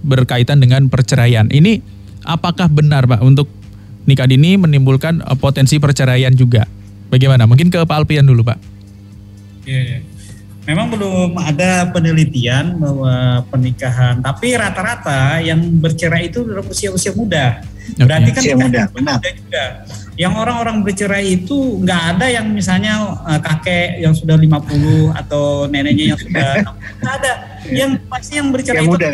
Speaker 2: berkaitan dengan perceraian. Ini apakah benar, Pak, untuk nikah dini menimbulkan eh, potensi perceraian juga? Bagaimana? Mungkin ke Pak Alpian dulu, Pak.
Speaker 4: Iya, iya. Memang belum ada penelitian bahwa pernikahan, tapi rata-rata yang bercerai itu dalam usia-usia muda. Berarti kan
Speaker 3: Usia muda, benar.
Speaker 4: juga. Yang orang-orang bercerai itu nggak ada yang misalnya eh, kakek yang sudah 50 atau neneknya yang sudah 60. nggak ada. Yang pasti yang bercerai
Speaker 3: Yang
Speaker 4: itu
Speaker 3: muda,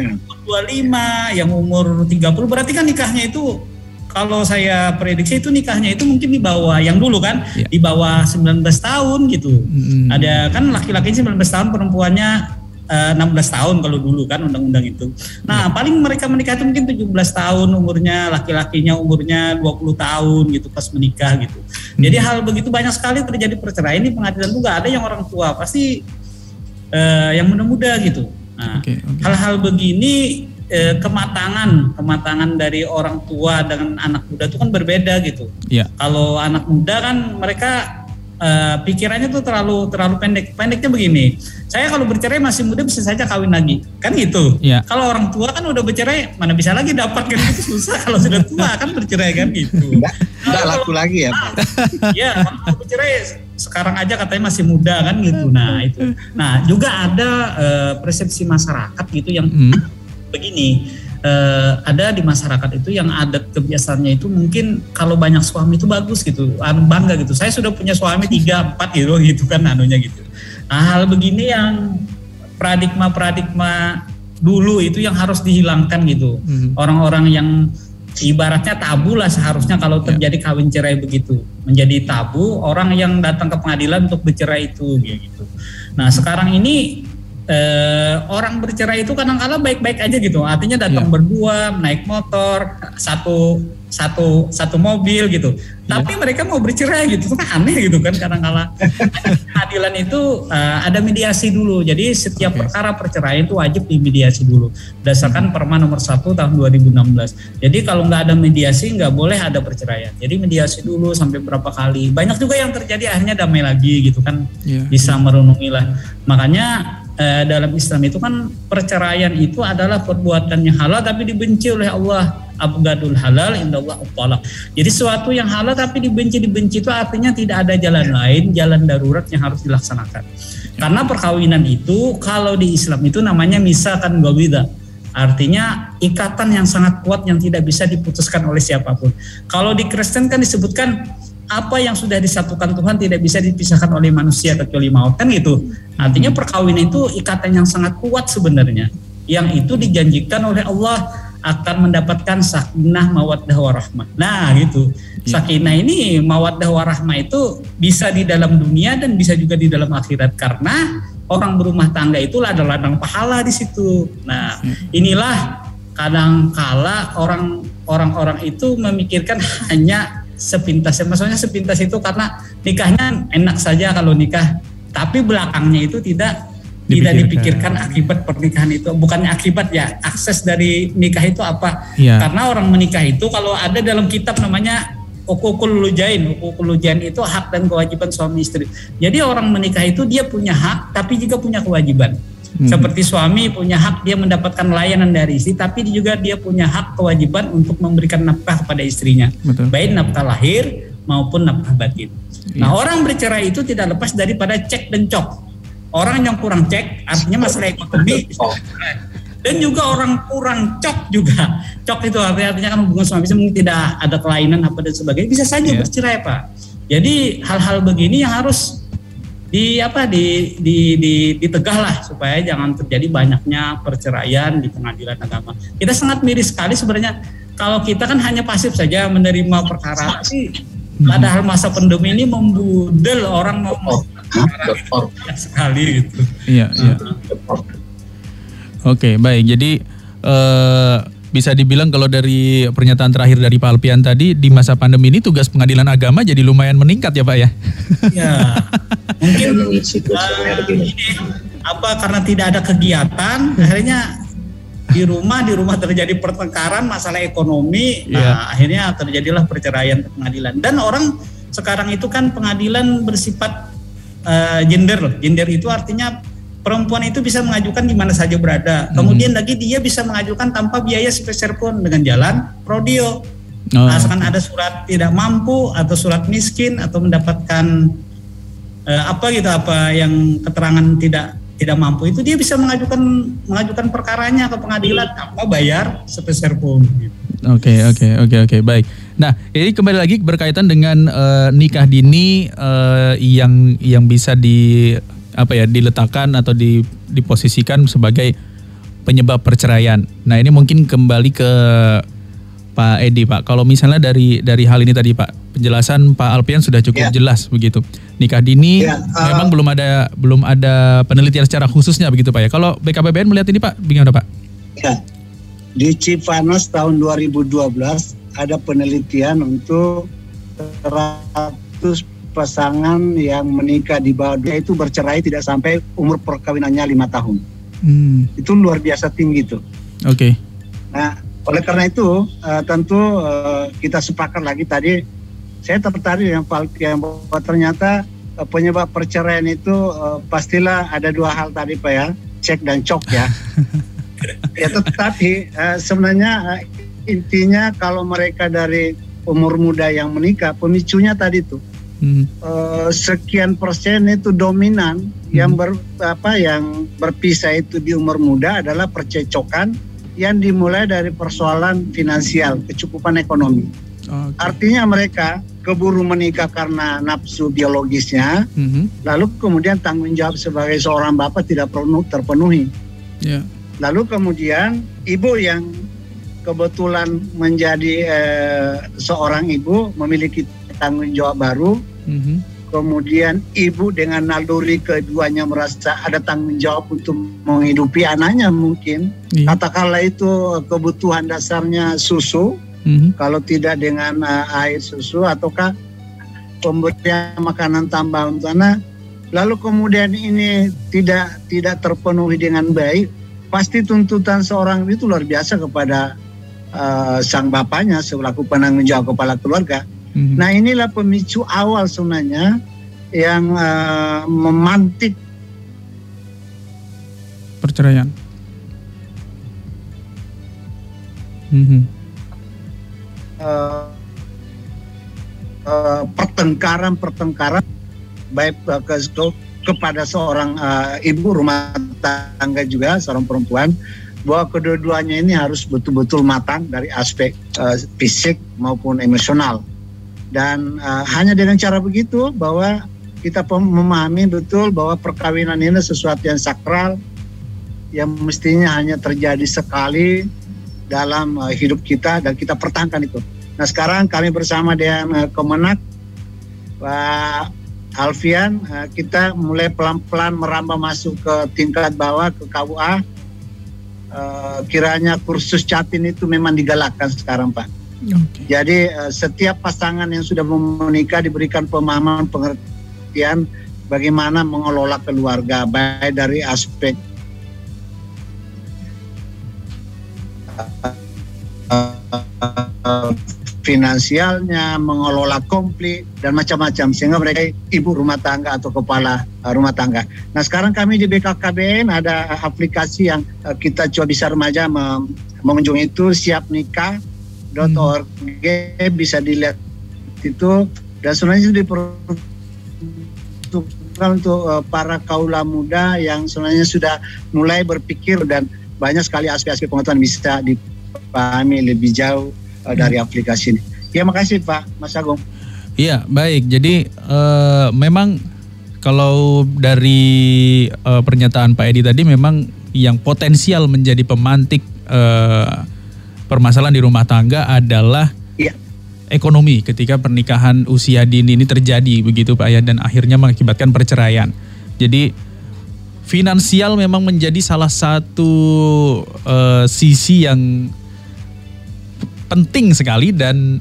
Speaker 4: 25, yang umur 30 berarti kan nikahnya itu kalau saya prediksi itu nikahnya itu mungkin di bawah yang dulu kan di bawah 19 tahun gitu. Ada kan laki-laki 19 tahun perempuannya eh, 16 tahun kalau dulu kan undang-undang itu. Nah, paling mereka menikah itu mungkin 17 tahun umurnya, laki-lakinya umurnya 20 tahun gitu pas menikah gitu. Jadi hal begitu banyak sekali terjadi perceraian di pengadilan juga ada yang orang tua pasti eh, yang muda-muda gitu. Nah, hal-hal begini eh, kematangan kematangan dari orang tua dengan anak muda itu kan berbeda gitu.
Speaker 2: Iya.
Speaker 4: Kalau anak muda kan mereka eh, pikirannya tuh terlalu terlalu pendek. Pendeknya begini, saya kalau bercerai masih muda bisa saja kawin lagi, kan gitu.
Speaker 2: Iya.
Speaker 4: Kalau orang tua kan udah bercerai mana bisa lagi dapat kan itu susah kalau sudah tua kan bercerai kan gitu.
Speaker 3: Nggak laku lagi ya Pak.
Speaker 4: ya kalau bercerai sekarang aja katanya masih muda kan gitu. Nah itu. Nah juga ada eh, persepsi masyarakat gitu yang begini. eh, ada di masyarakat itu yang adat kebiasaannya itu mungkin kalau banyak suami itu bagus gitu, anu bangga gitu. Saya sudah punya suami tiga empat gitu gitu kan anunya gitu. Nah, hal begini yang paradigma-paradigma dulu itu yang harus dihilangkan gitu. Orang-orang yang ibaratnya tabu lah seharusnya kalau terjadi kawin cerai begitu menjadi tabu orang yang datang ke pengadilan untuk bercerai itu gitu. Nah sekarang ini eh, orang bercerai itu kadang-kala baik-baik aja gitu. Artinya datang berdua naik motor satu satu satu mobil gitu. Tapi mereka mau bercerai gitu kan aneh gitu kan kadang-kala. Pengadilan itu eh, ada mediasi dulu. Jadi setiap perkara perceraian itu wajib dimediasi dulu berdasarkan Perma nomor 1 tahun 2016. Jadi kalau nggak ada mediasi nggak boleh ada perceraian. Jadi mediasi dulu sampai berapa kali. Banyak juga yang terjadi akhirnya damai lagi gitu kan.
Speaker 2: Iya.
Speaker 4: Bisa merenungi lah. Makanya eh, dalam Islam itu kan perceraian itu adalah perbuatan yang halal tapi dibenci oleh Allah. Abgadul halal indallah talak. Jadi sesuatu yang halal tapi dibenci dibenci itu artinya tidak ada jalan lain, jalan darurat yang harus dilaksanakan. Karena perkawinan itu kalau di Islam itu namanya misalkan gawida. Artinya ikatan yang sangat kuat yang tidak bisa diputuskan oleh siapa pun. Kalau di Kristen kan disebutkan apa yang sudah disatukan Tuhan tidak bisa dipisahkan oleh manusia kecuali maut kan gitu. Artinya perkawinan itu ikatan yang sangat kuat sebenarnya. Yang itu dijanjikan oleh Allah akan mendapatkan sakinah mawaddah warahmah. Nah, gitu. Sakinah ini mawaddah warahmah itu bisa di dalam dunia dan bisa juga di dalam akhirat karena orang berumah tangga itu adalah ladang pahala di situ. Nah, inilah kadang kala orang orang-orang itu memikirkan hanya sepintas maksudnya sepintas itu karena nikahnya enak saja kalau nikah tapi belakangnya itu tidak tidak dipikirkan. akibat pernikahan itu. Bukannya akibat ya akses dari nikah itu apa?
Speaker 2: Iya.
Speaker 4: karena orang menikah itu kalau ada dalam kitab namanya ukukul lujain. Lujain itu hak dan kewajiban suami istri. Jadi orang menikah itu dia punya hak tapi juga punya kewajiban.
Speaker 2: Hmm.
Speaker 4: seperti suami punya hak dia mendapatkan layanan dari istri tapi juga dia punya hak kewajiban untuk memberikan nafkah kepada istrinya.
Speaker 2: Betul.
Speaker 4: baik nafkah lahir maupun nafkah batin. Nah orang bercerai itu tidak lepas daripada cek dan cok orang yang kurang cek artinya masalah ekonomi. Dan juga orang kurang cok juga. Cok itu artinya, artinya kan hubungan suami istri mungkin tidak ada kelainan apa dan sebagainya. Bisa saja
Speaker 2: Iya.
Speaker 4: bercerai pak. Jadi hal-hal begini yang harus di apa di di di ditegah lah supaya jangan terjadi banyaknya perceraian di pengadilan agama. Kita sangat miris sekali sebenarnya. Kalau kita kan hanya pasif saja menerima perkara tapi padahal masa pandemi ini membudel orang mau banyak sekali gitu
Speaker 2: Iya, iya. Oke, baik. Jadi eh, bisa dibilang kalau dari pernyataan terakhir dari Pak Alpian tadi di masa pandemi ini tugas pengadilan agama jadi lumayan meningkat ya Pak ya.
Speaker 4: ya mungkin eh, ini apa karena tidak ada kegiatan akhirnya di rumah di rumah terjadi pertengkaran masalah ekonomi
Speaker 2: Iya.
Speaker 4: nah akhirnya terjadilah perceraian ke pengadilan dan orang sekarang itu kan pengadilan bersifat eh, gender loh gender itu artinya perempuan itu bisa mengajukan di mana saja berada kemudian lagi dia bisa mengajukan tanpa biaya sepeser pun dengan jalan prodio
Speaker 2: Oh,
Speaker 4: asalkan ada surat tidak mampu atau surat miskin atau mendapatkan eh, apa gitu apa yang keterangan tidak tidak mampu itu dia bisa mengajukan mengajukan perkaranya ke pengadilan tanpa bayar sepeser pun. gitu.
Speaker 2: Oke, oke, oke, oke, baik. Nah, ini kembali lagi berkaitan dengan eh, nikah dini eh, yang yang bisa di apa ya diletakkan atau di diposisikan sebagai penyebab perceraian. Nah, ini mungkin kembali ke Pak Edi, Pak. Kalau misalnya dari dari hal ini tadi, Pak, penjelasan Pak Alpian sudah cukup jelas begitu. Nikah dini
Speaker 3: Ya, eh,
Speaker 2: memang belum ada belum ada penelitian secara khususnya begitu, Pak ya. Kalau BKPBN melihat ini, Pak, bagaimana, Pak?
Speaker 3: Ya. Di Cipanas tahun 2012 ada penelitian untuk 100 pasangan yang menikah di bawah dia itu bercerai tidak sampai umur perkawinannya lima tahun.
Speaker 2: Hmm,
Speaker 3: Itu luar biasa tinggi tuh.
Speaker 2: oke.
Speaker 3: Nah, oleh karena itu eh, tentu eh, kita sepakat lagi tadi saya tertarik yang yang bahwa ternyata eh, penyebab perceraian itu eh, pastilah ada dua hal tadi Pak ya, cek dan cok ya. ya tetapi eh, sebenarnya eh, intinya kalau mereka dari umur muda yang menikah pemicunya tadi tuh
Speaker 2: Hmm,
Speaker 3: eh, sekian persen itu dominan yang ber, apa yang berpisah itu di umur muda adalah percecokan yang dimulai dari persoalan finansial kecukupan ekonomi.
Speaker 2: oke.
Speaker 3: Artinya mereka keburu menikah karena nafsu biologisnya,
Speaker 2: Mhm,
Speaker 3: lalu kemudian tanggung jawab sebagai seorang bapak tidak perlu terpenuhi.
Speaker 2: ya.
Speaker 3: Lalu kemudian ibu yang kebetulan menjadi eh, seorang ibu memiliki tanggung jawab baru,
Speaker 2: Mhm,
Speaker 3: kemudian ibu dengan naluri keduanya merasa ada tanggung jawab untuk menghidupi anaknya mungkin.
Speaker 2: Iya.
Speaker 3: Katakanlah itu kebutuhan dasarnya susu,
Speaker 2: mhm,
Speaker 3: kalau tidak dengan uh, air susu ataukah pemberian makanan tambahan untuk anak. Lalu kemudian ini tidak tidak terpenuhi dengan baik, pasti tuntutan seorang itu luar biasa kepada uh, sang bapaknya selaku penanggung jawab kepala keluarga.
Speaker 2: mhm.
Speaker 3: Nah inilah pemicu awal sebenarnya yang uh, memantik
Speaker 2: perceraian. Mhm,
Speaker 3: uh, uh, pertengkaran-pertengkaran baik uh, ke- kepada seorang uh, ibu rumah tangga juga seorang perempuan bahwa kedua-duanya ini harus betul-betul matang dari aspek uh, fisik maupun emosional dan uh, hanya dengan cara begitu bahwa kita memahami betul bahwa perkawinan ini sesuatu yang sakral yang mestinya hanya terjadi sekali dalam uh, hidup kita dan kita pertahankan itu. Nah sekarang kami bersama dengan uh, Kemenak Pak Alfian uh, kita mulai pelan-pelan merambah masuk ke tingkat bawah ke KUA. Uh, kiranya kursus catin itu memang digalakkan sekarang Pak.
Speaker 2: Oke.
Speaker 3: Jadi uh, setiap pasangan yang sudah menikah diberikan pemahaman pengertian bagaimana mengelola keluarga baik dari aspek uh, finansialnya, mengelola konflik dan macam-macam sehingga mereka ibu rumah tangga atau kepala uh, rumah tangga. Nah sekarang kami di BKKBN ada aplikasi yang uh, kita coba bisa remaja mengunjungi itu siap nikah.org hmm. bisa dilihat itu dan sebenarnya itu diperuntukkan untuk para kaula muda yang sebenarnya sudah mulai berpikir dan banyak sekali aspek-aspek pengetahuan bisa dipahami lebih jauh uh, dari aplikasi ini. Ya makasih Pak Mas Agung.
Speaker 2: Iya baik. Jadi uh, memang kalau dari uh, pernyataan Pak Edi tadi memang yang potensial menjadi pemantik uh, permasalahan di rumah tangga adalah ya. ekonomi ketika pernikahan usia dini ini terjadi begitu Pak ya dan akhirnya mengakibatkan perceraian. Jadi finansial memang menjadi salah satu uh, sisi yang penting sekali dan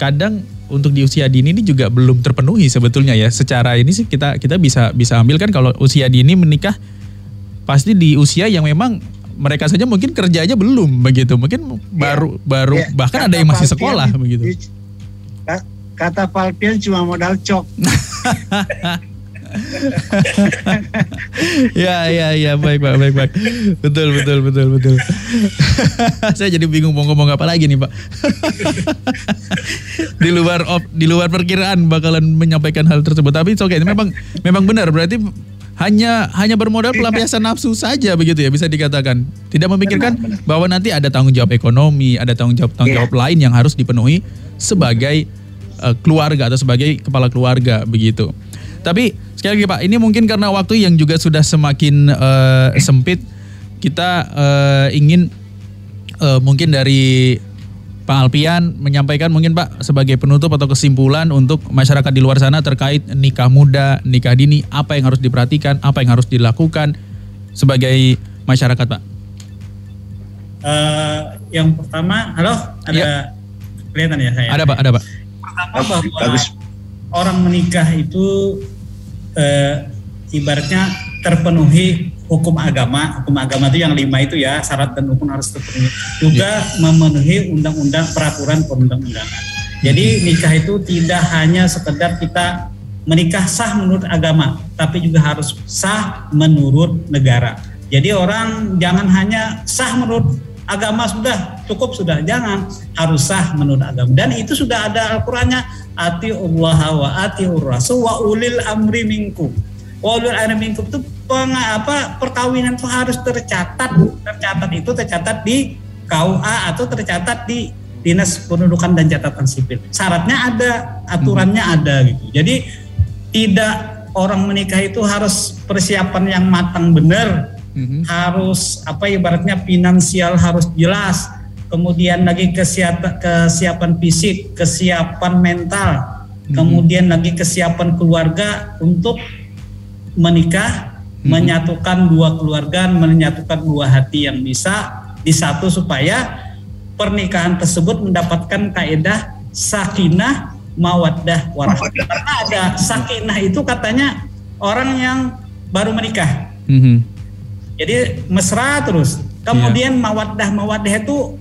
Speaker 2: kadang untuk di usia dini ini juga belum terpenuhi sebetulnya ya. Secara ini sih kita kita bisa bisa ambil kan kalau usia dini menikah pasti di usia yang memang mereka saja mungkin kerja aja belum begitu. Mungkin baru ya, baru ya, bahkan ada yang masih sekolah begitu.
Speaker 3: Kata Palpian cuma modal cok.
Speaker 2: ya ya ya. Baik pak baik pak. Betul betul betul betul. Saya jadi bingung mau ngomong apa lagi nih pak. Di luar op, di luar perkiraan bakalan menyampaikan hal tersebut. Tapi oke okay. memang memang benar. Berarti hanya hanya bermodal pelampiasan nafsu saja begitu ya bisa dikatakan. Tidak memikirkan benar, benar. bahwa nanti ada tanggung jawab ekonomi ada tanggung jawab tanggung iya. jawab lain yang harus dipenuhi sebagai uh, keluarga atau sebagai kepala keluarga begitu. Tapi sekali lagi Pak, ini mungkin karena waktu yang juga sudah semakin uh, sempit, kita uh, ingin uh, mungkin dari Pak Alpian menyampaikan mungkin Pak sebagai penutup atau kesimpulan untuk masyarakat di luar sana terkait nikah muda, nikah dini, apa yang harus diperhatikan, apa yang harus dilakukan sebagai masyarakat Pak.
Speaker 4: Uh, yang pertama, halo, ada ya. kelihatan ya saya?
Speaker 2: Ada Pak, ada Pak.
Speaker 4: Pertama bahwa Bagus orang menikah itu eh, ibaratnya terpenuhi hukum agama. Hukum agama itu yang lima itu ya syarat dan hukum harus terpenuhi. Juga ya. memenuhi undang-undang peraturan perundang-undangan. Jadi nikah itu tidak hanya sekedar kita menikah sah menurut agama, tapi juga harus sah menurut negara. Jadi orang jangan hanya sah menurut agama sudah cukup sudah jangan harus sah menurut agama dan itu sudah ada Al-Qur'annya ati Allah wa ati rasul wa ulil amri minkum wa ulil amri minkum itu peng, apa perkawinan itu harus tercatat tercatat itu tercatat di KUA atau tercatat di Dinas Pendudukan dan Catatan Sipil. Syaratnya ada, aturannya hmm. ada gitu. Jadi tidak orang menikah itu harus persiapan yang matang benar hmm. harus apa ibaratnya finansial harus jelas kemudian lagi kesiapan kesiapan fisik kesiapan mental hmm. kemudian lagi kesiapan keluarga untuk menikah hmm. menyatukan dua keluarga menyatukan dua hati yang bisa di satu supaya pernikahan tersebut mendapatkan kaedah sakinah mawaddah warahmah karena ada sakinah itu katanya orang yang baru menikah -hmm. Jadi mesra terus. Kemudian yeah. mawaddah mawaddah itu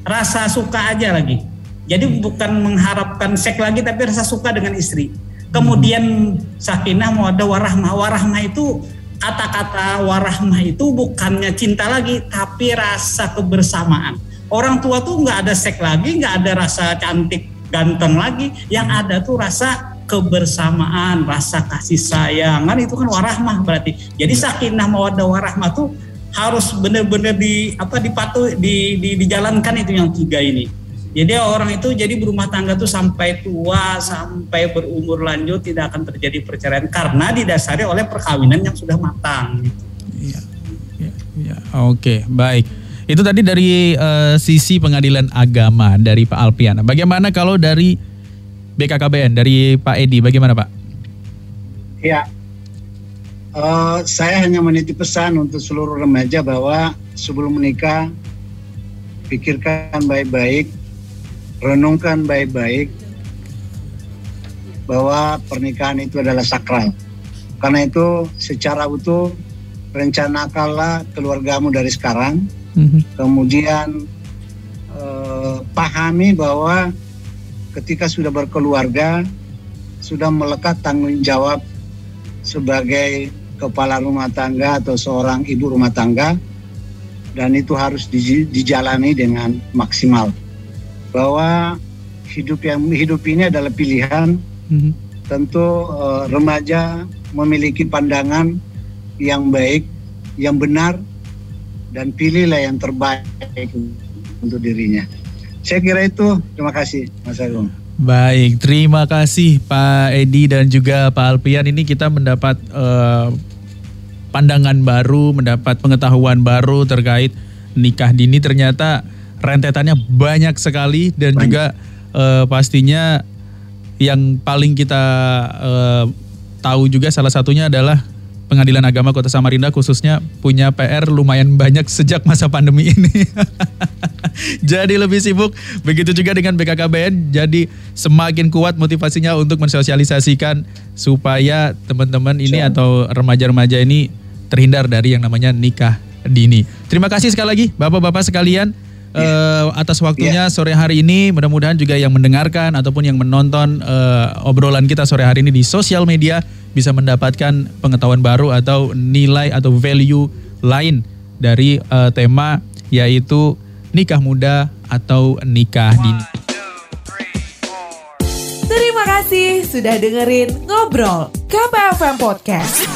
Speaker 4: rasa suka aja lagi. Jadi bukan mengharapkan seks lagi tapi rasa suka dengan istri. Kemudian sakinah mawaddah warahmah. Warahmah itu kata-kata warahmah itu bukannya cinta lagi tapi rasa kebersamaan. Orang tua tuh nggak ada seks lagi, nggak ada rasa cantik ganteng lagi. Yang ada tuh rasa kebersamaan, rasa kasih sayang, kan itu kan warahmah berarti. Jadi ya. sakinah mawaddah warahmah tuh harus benar-benar di apa dipatuh di, di dijalankan itu yang tiga ini. Jadi orang itu jadi berumah tangga tuh sampai tua, sampai berumur lanjut tidak akan terjadi perceraian karena didasari oleh perkawinan yang sudah matang.
Speaker 2: Iya, ya, ya. oke, baik. Itu tadi dari uh, sisi pengadilan agama dari Pak Alpiana. Bagaimana kalau dari BKKBN dari Pak Edi. Bagaimana Pak?
Speaker 3: Ya, uh, saya hanya menitip pesan untuk seluruh remaja bahwa sebelum menikah pikirkan baik-baik, renungkan baik-baik bahwa pernikahan itu adalah sakral. Karena itu secara utuh rencanakanlah keluargamu dari sekarang. Kemudian eh, pahami bahwa ketika sudah berkeluarga sudah melekat tanggung jawab sebagai kepala rumah tangga atau seorang ibu rumah tangga dan itu harus di- dijalani dengan maksimal. Bahwa hidup yang hidup ini adalah pilihan. Tentu eh, remaja memiliki pandangan yang baik yang benar dan pilihlah yang terbaik untuk dirinya saya kira itu terima kasih Mas Agung
Speaker 2: Baik, terima kasih Pak Edi dan juga Pak Alpian. Ini kita mendapat eh, pandangan baru, mendapat pengetahuan baru terkait nikah dini. Ternyata rentetannya banyak sekali dan juga eh, pastinya yang paling kita eh, tahu juga salah satunya adalah Pengadilan Agama Kota Samarinda khususnya punya PR lumayan banyak sejak masa pandemi ini. jadi lebih sibuk. Begitu juga dengan BKKBN. Jadi semakin kuat motivasinya untuk mensosialisasikan supaya teman-teman ini atau remaja-remaja ini terhindar dari yang namanya nikah dini. Terima kasih sekali lagi Bapak-bapak sekalian eh, atas waktunya sore hari ini. Mudah-mudahan juga yang mendengarkan ataupun yang menonton eh, obrolan kita sore hari ini di sosial media bisa mendapatkan pengetahuan baru atau nilai atau value lain dari eh, tema yaitu nikah muda atau nikah dini.
Speaker 1: Terima kasih sudah dengerin Ngobrol KPFM Podcast.